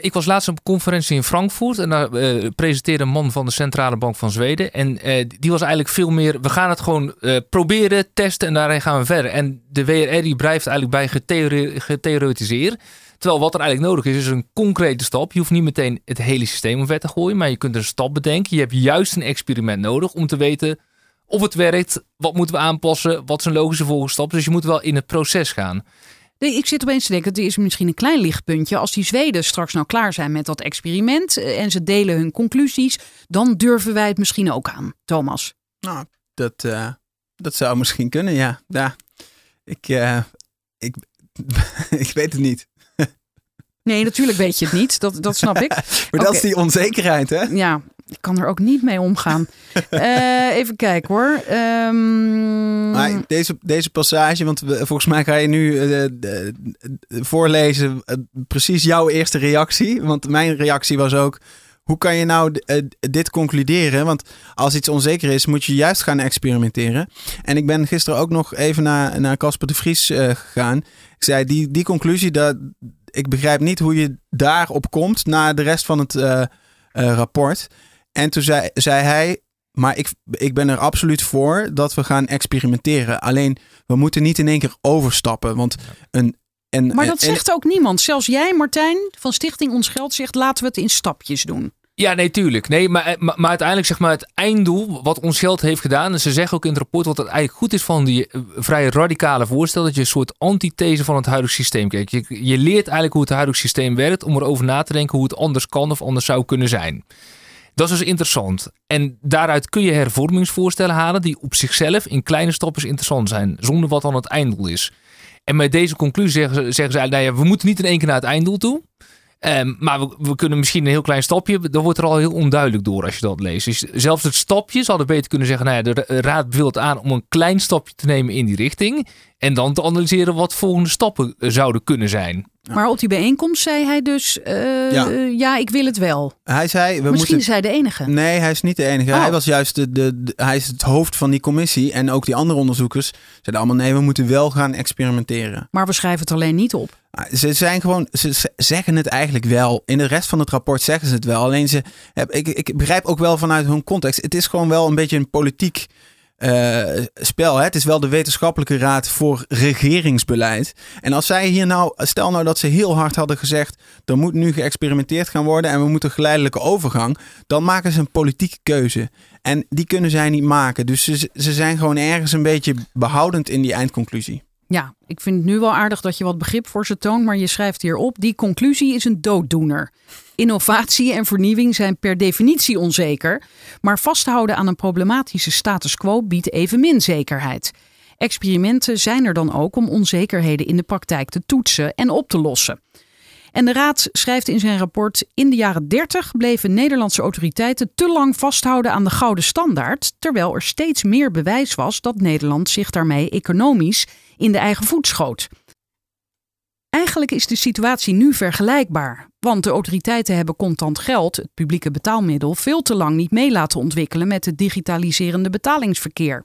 ik was laatst op een conferentie in Frankfurt. En daar eh, presenteerde een man van de Centrale Bank van Zweden. En eh, die was eigenlijk veel meer. We gaan het gewoon eh, proberen, testen en daarin gaan we verder. En de WRR die blijft eigenlijk bij getheore- getheoretiseerd. Terwijl wat er eigenlijk nodig is, is een concrete stap. Je hoeft niet meteen het hele systeem omver te gooien, maar je kunt een stap bedenken. Je hebt juist een experiment nodig om te weten of het werkt, wat moeten we aanpassen, wat zijn logische volgende stappen. Dus je moet wel in het proces gaan. Nee, ik zit opeens te denken, het is misschien een klein lichtpuntje. Als die Zweden straks nou klaar zijn met dat experiment eh, en ze delen hun conclusies, dan durven wij het misschien ook aan, Thomas. Nou, dat, uh, dat zou misschien kunnen, ja. ja. Ik, uh, ik, ik weet het niet. Nee, natuurlijk weet je het niet. Dat, dat snap ik. maar dat is die onzekerheid, hè? Ja, ik kan er ook niet mee omgaan. uh, even kijken hoor. Um... Maar deze, deze passage, want volgens mij ga je nu uh, voorlezen precies jouw eerste reactie. Want mijn reactie was ook, hoe kan je nou dit concluderen? Want als iets onzeker is, moet je juist gaan experimenteren. En ik ben gisteren ook nog even naar, naar Casper de Vries gegaan. Ik zei, die, die conclusie, dat, ik begrijp niet hoe je daarop komt na de rest van het rapport. En toen zei, zei hij, maar ik, ik ben er absoluut voor dat we gaan experimenteren. Alleen, we moeten niet in één keer overstappen. Want een, en, maar dat zegt ook niemand. Zelfs jij, Martijn, van Stichting Ons Geld, zegt laten we het in stapjes doen. Ja, nee, tuurlijk. Nee, maar, maar, maar, uiteindelijk zeg maar het einddoel wat ons geld heeft gedaan. En ze zeggen ook in het rapport wat het eigenlijk goed is van die uh, vrij radicale voorstel. Dat je een soort antithese van het huidige systeem kijkt. Je, je leert eigenlijk hoe het huidige systeem werkt. Om erover na te denken hoe het anders kan of anders zou kunnen zijn. Dat is dus interessant. En daaruit kun je hervormingsvoorstellen halen die op zichzelf in kleine stapjes interessant zijn, zonder wat dan het einddoel is. En met deze conclusie zeggen, zeggen ze, nou we moeten niet in één keer naar het einddoel toe. Um, maar we, we, kunnen misschien een heel klein stapje. Dan wordt er al heel onduidelijk door als je dat leest. Dus zelfs het stapje zouden beter kunnen zeggen. Nou ja, de raad beveelt aan om een klein stapje te nemen in die richting. En dan te analyseren wat volgende stappen zouden kunnen zijn. Maar op die bijeenkomst zei hij dus: uh, ja. ja. ik wil het wel. Hij zei: we Misschien moeten... is hij de enige. Nee, hij is niet de enige. Oh. Hij was juist de, de, hij is het hoofd van die commissie. En ook die andere onderzoekers zeiden allemaal: nee, we moeten wel gaan experimenteren. Maar we schrijven het alleen niet op. Ze zijn gewoon, ze zeggen het eigenlijk wel. In de rest van het rapport zeggen ze het wel. Alleen ze, ik, ik begrijp ook wel vanuit hun context. Het is gewoon wel een beetje een politiek uh, spel. Hè? Het is wel de wetenschappelijke raad voor regeringsbeleid. En als zij hier nou, stel nou dat ze heel hard hadden gezegd, er moet nu geëxperimenteerd gaan worden en we moeten geleidelijke overgang, dan maken ze een politieke keuze. En die kunnen zij niet maken. Dus ze zijn gewoon ergens een beetje behoudend in die eindconclusie. Ja, ik vind het nu wel aardig dat je wat begrip voor ze toont, maar je schrijft hierop: die conclusie is een dooddoener. Innovatie en vernieuwing zijn per definitie onzeker, maar vasthouden aan een problematische status quo biedt evenmin zekerheid. Experimenten zijn er dan ook om onzekerheden in de praktijk te toetsen en op te lossen. En de Raad schrijft in zijn rapport: In de jaren 30 bleven Nederlandse autoriteiten te lang vasthouden aan de gouden standaard, terwijl er steeds meer bewijs was dat Nederland zich daarmee economisch in de eigen voet schoot. Eigenlijk is de situatie nu vergelijkbaar, want de autoriteiten hebben contant geld, het publieke betaalmiddel, veel te lang niet mee laten ontwikkelen met het digitaliserende betalingsverkeer.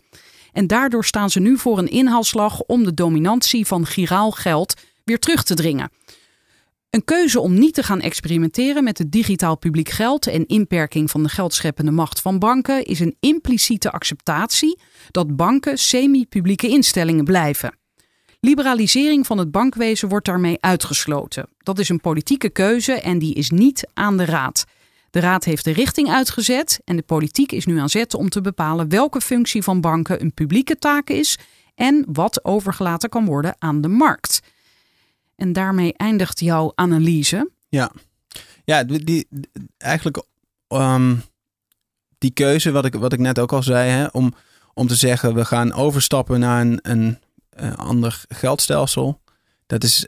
En daardoor staan ze nu voor een inhaalslag om de dominantie van giraal geld weer terug te dringen. Een keuze om niet te gaan experimenteren met het digitaal publiek geld en inperking van de geldscheppende macht van banken is een impliciete acceptatie dat banken semi-publieke instellingen blijven. Liberalisering van het bankwezen wordt daarmee uitgesloten. Dat is een politieke keuze en die is niet aan de Raad. De Raad heeft de richting uitgezet en de politiek is nu aan zet om te bepalen welke functie van banken een publieke taak is en wat overgelaten kan worden aan de markt. En daarmee eindigt jouw analyse. Ja, ja die, eigenlijk um, die keuze, wat ik, wat ik net ook al zei, hè, om, om te zeggen we gaan overstappen naar een, een ander geldstelsel. Dat is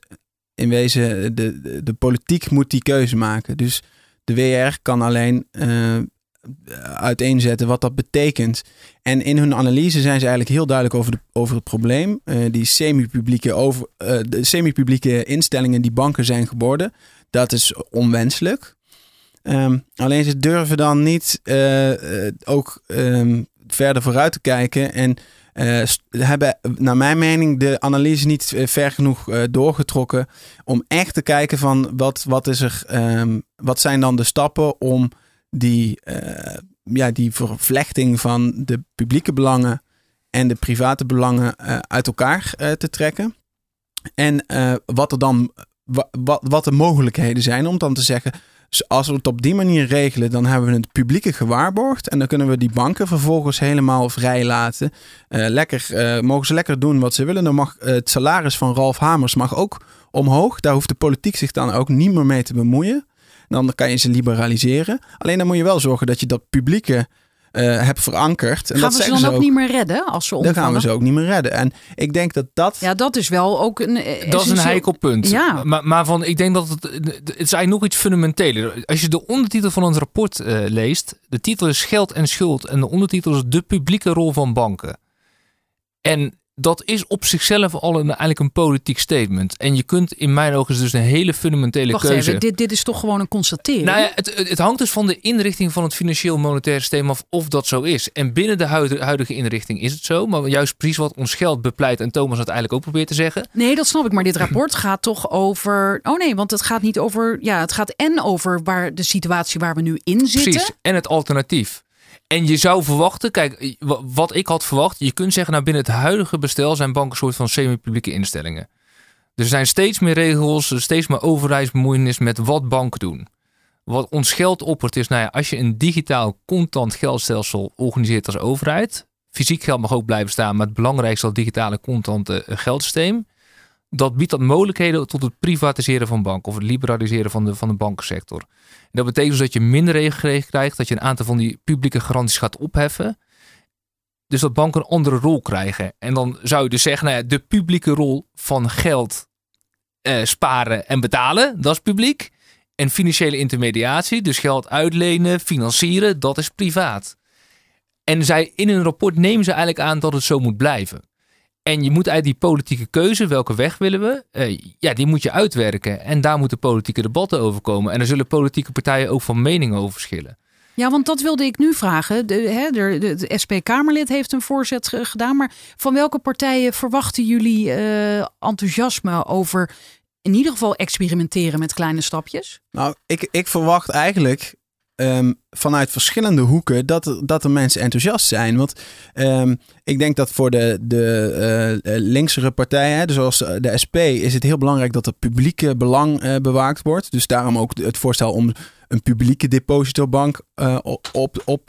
in wezen, de, de, de, politiek moet die keuze maken. Dus de WR kan alleen uh, uiteenzetten wat dat betekent. En in hun analyse zijn ze eigenlijk heel duidelijk over, de, over het probleem. Die semi-publieke, over, de semi-publieke instellingen die banken zijn geworden, dat is onwenselijk. Um, alleen ze durven dan niet ook um, verder vooruit te kijken en hebben naar mijn mening de analyse niet ver genoeg uh, doorgetrokken om echt te kijken van wat, wat, is er, um, wat zijn dan de stappen om die, ja, die vervlechting van de publieke belangen en de private belangen uit elkaar te trekken. En wat er dan wa- wat, wat de mogelijkheden zijn om dan te zeggen. "Dus Als we het op die manier regelen, dan hebben we het publieke gewaarborgd. En dan kunnen we die banken vervolgens helemaal vrij laten. Eh, lekker, eh, mogen ze lekker doen wat ze willen. Dan mag eh, het salaris van Ralf Hamers mag ook omhoog. Daar hoeft de politiek zich dan ook niet meer mee te bemoeien. Dan kan je ze liberaliseren. Alleen dan moet je wel zorgen dat je dat publieke eh, hebt verankerd. En gaan dat we ze dan ze ook niet meer redden als ze Dan omvallen? gaan we ze ook niet meer redden. En ik denk dat dat... Ja, dat is wel ook een. Dat is een heikel punt. Ja. Maar, maar van, ik denk dat het, het is eigenlijk nog iets fundamenteler. Als je de ondertitel van het rapport eh, leest, de titel is Geld en Schuld en de ondertitel is De publieke rol van banken. En dat is op zichzelf al een, eigenlijk een politiek statement. En je kunt in mijn ogen dus een hele fundamentele Wacht keuze. even, dit, dit is toch gewoon een constatering? Nou ja, het, het hangt dus van de inrichting van het financieel monetaire systeem af of dat zo is. En binnen de huidige, huidige inrichting is het zo. Maar juist precies wat ons geld bepleit en Thomas het eigenlijk ook probeert te zeggen. Nee, dat snap ik. Maar dit rapport gaat toch over. Oh nee, want het gaat niet over. Ja, het gaat en over waar de situatie waar we nu in zitten. Precies, en het alternatief. En je zou verwachten, kijk, wa- wat ik had verwacht, je kunt zeggen, nou binnen het huidige bestel zijn banken een soort van semi-publieke instellingen. Er zijn steeds meer regels, steeds meer overheidsbemoeienis met wat banken doen. Wat ons geld oppert is, nou ja, als je een digitaal contant geldstelsel organiseert als overheid, fysiek geld mag ook blijven staan, maar het belangrijkste is dat digitale contante eh, geldsysteem. Dat biedt dat mogelijkheden tot het privatiseren van banken of het liberaliseren van de, van de bankensector. En dat betekent dus dat je minder regelgeving krijgt, dat je een aantal van die publieke garanties gaat opheffen. Dus dat banken een andere rol krijgen. En dan zou je dus zeggen, nou ja, de publieke rol van geld eh, sparen en betalen, dat is publiek. En financiële intermediatie, dus geld uitlenen, financieren, dat is privaat. En zij in hun rapport nemen ze eigenlijk aan dat het zo moet blijven. En je moet uit die politieke keuze, welke weg willen we, eh, ja, die moet je uitwerken. En daar moeten politieke debatten over komen. En er zullen politieke partijen ook van mening over verschillen. Ja, want dat wilde ik nu vragen. De, hè, de, de, de SP-Kamerlid heeft een voorzet ge- gedaan. Maar van welke partijen verwachten jullie eh, enthousiasme over in ieder geval experimenteren met kleine stapjes? Nou, ik, ik verwacht eigenlijk ehm, vanuit verschillende hoeken dat, dat de mensen enthousiast zijn. Want ehm, ik denk dat voor de, de eh, linksere partijen, dus zoals eh, de SP, is het heel belangrijk dat het publieke belang bewaakt wordt. Dus daarom ook het voorstel om een publieke depositobank op, op,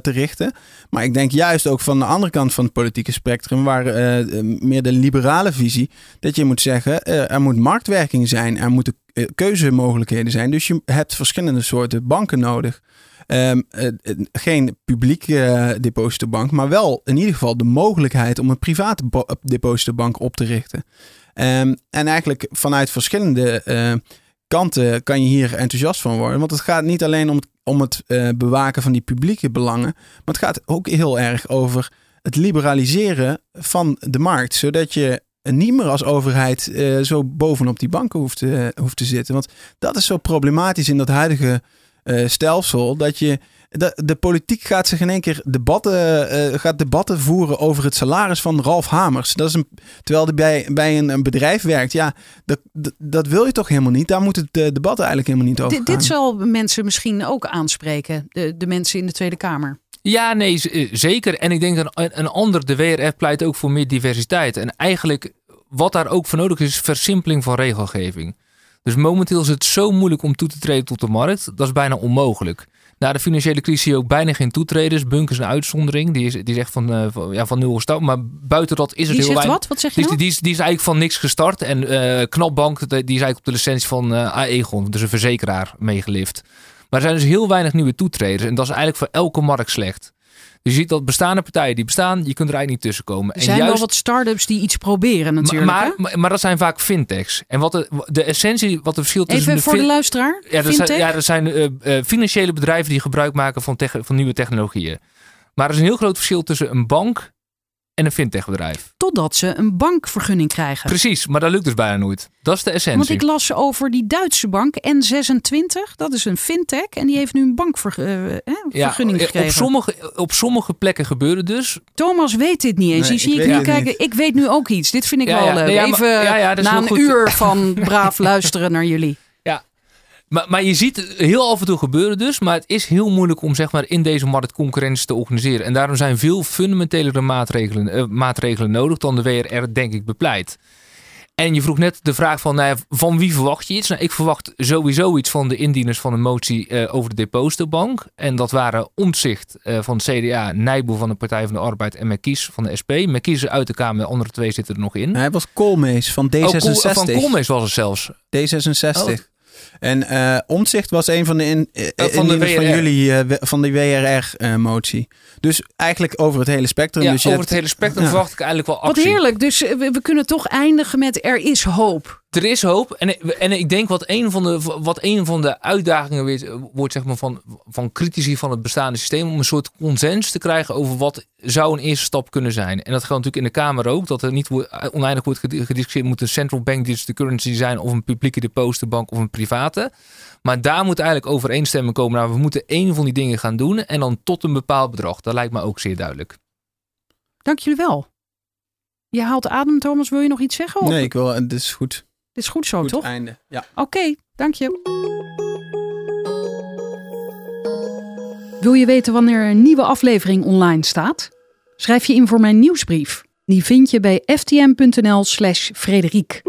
te richten. Maar ik denk juist ook van de andere kant van het politieke spectrum, waar meer de liberale visie, dat je moet zeggen, er moet marktwerking zijn, er moeten keuzemogelijkheden zijn. Dus je hebt verschillende soorten banken nodig. Eh, eh, geen publieke eh, depositobank, maar wel in ieder geval de mogelijkheid om een private depositobank op te richten. Ehm, en eigenlijk vanuit verschillende eh, kanten kan je hier enthousiast van worden. Want het gaat niet alleen om het, om het eh, bewaken van die publieke belangen, maar het gaat ook heel erg over het liberaliseren van de markt. Zodat je niet meer als overheid eh, zo bovenop die banken hoeft te, hoeft te zitten. Want dat is zo problematisch in dat huidige eh, stelsel. Dat je. De, de politiek gaat zich in één keer debatten, eh, gaat debatten voeren over het salaris van Ralf Hamers. Dat is een, terwijl hij bij, bij een, een bedrijf werkt. Ja, dat, dat, dat wil je toch helemaal niet. Daar moet het eh, debat eigenlijk helemaal niet over gaan. dit zal mensen misschien ook aanspreken, de, de mensen in de Tweede Kamer. Ja, nee, eh, zeker. En ik denk een, een ander, de WRF pleit ook voor meer diversiteit. En eigenlijk wat daar ook voor nodig is, is versimpeling van regelgeving. Dus momenteel is het zo moeilijk om toe te treden tot de markt. Dat is bijna onmogelijk. Na de financiële crisis zie je ook bijna geen toetreders. Bunk is een uitzondering. Die is, die is echt van, eh, van, ja, van nul gestart. Maar buiten dat is het Die heel weinig. wat? Wat zeg je Die, is- nou? die, is, die is eigenlijk van niks gestart. En eh Knapbank, die is eigenlijk op de licentie van Aegon, dus een verzekeraar, meegelift. Maar er zijn dus heel weinig nieuwe toetreders. En dat is eigenlijk voor elke markt slecht. Dus je ziet dat bestaande partijen die bestaan, je kunt er eigenlijk niet tussenkomen. Er zijn wel wat start-ups die iets proberen natuurlijk. maar, maar, maar dat zijn vaak fintechs. En wat de, de essentie, wat het verschil tussen Even voor de luisteraar. ja, dat Fintech? zijn, ja, dat zijn eh, eh, financiële bedrijven die gebruik maken van, tech- van nieuwe technologieën. Maar er is een heel groot verschil tussen een bank en een fintechbedrijf. Totdat ze een bankvergunning krijgen. Precies, maar dat lukt dus bijna nooit. Dat is de Want essentie. ik las over die Duitse bank N26. Dat is een fintech. En die heeft nu een bankvergunning eh, gekregen. op, sommige, op sommige plekken gebeuren dus. Thomas weet dit niet eens. Nee, zie ik nu kijken. niet. Ik weet nu ook iets. Dit vind ik Ja, wel ja. leuk. Nee, ja, maar- Even ja, ja, na een goed. uur van braaf luisteren naar jullie. Maar, maar je ziet het heel af en toe gebeuren dus. Maar het is heel moeilijk om zeg maar, in deze markt concurrentie te organiseren. En daarom zijn veel fundamentelere maatregelen, eh, maatregelen nodig dan de WRR denk ik bepleit. En je vroeg net de vraag van, nou ja, van wie verwacht je iets? Nou, ik verwacht sowieso iets van de indieners van een motie eh, over de depositobank. En dat waren Omtzigt uh, van het CDA, Nijboer van de Partij van de Arbeid en Merkies van de SP. Merkies is uit de Kamer, de andere twee zitten er nog in. Hij was Koolmees van D66. Oh, Kool- van Koolmees was het zelfs. D66. Oh. En eh Omtzigt was een van de, in, eh, van de jullie, eh, van die WRR-motie. dus eigenlijk over het hele spectrum. Ja, dus je over hebt- het hele spectrum Ja. verwacht ik eigenlijk wel Wat actie. heerlijk. Dus we, we kunnen toch eindigen met er is hoop. Er is hoop. En, en ik denk wat een van de, wat een van de uitdagingen weer, wordt zeg maar van, van critici van het bestaande systeem. Om een soort consens te krijgen over wat zou een eerste stap kunnen zijn. En dat geldt natuurlijk in de Kamer ook. Dat er niet oneindig wordt gedi- gediscussieerd. Moet een central bank digital currency zijn of een publieke depositobank of een private. Maar daar moet eigenlijk overeenstemming komen. Nou, we moeten één van die dingen gaan doen. En dan tot een bepaald bedrag. Dat lijkt me ook zeer duidelijk. Dank jullie wel. Je haalt adem, Thomas. Wil je nog iets zeggen? Of- Nee, ik wil, het is goed. Dit is goed zo, goed toch? einde. Ja. Oké, dank je. Wil je weten wanneer een nieuwe aflevering online staat? Schrijf je in voor mijn nieuwsbrief. Die vind je bij ftm.nl slash Frederiek.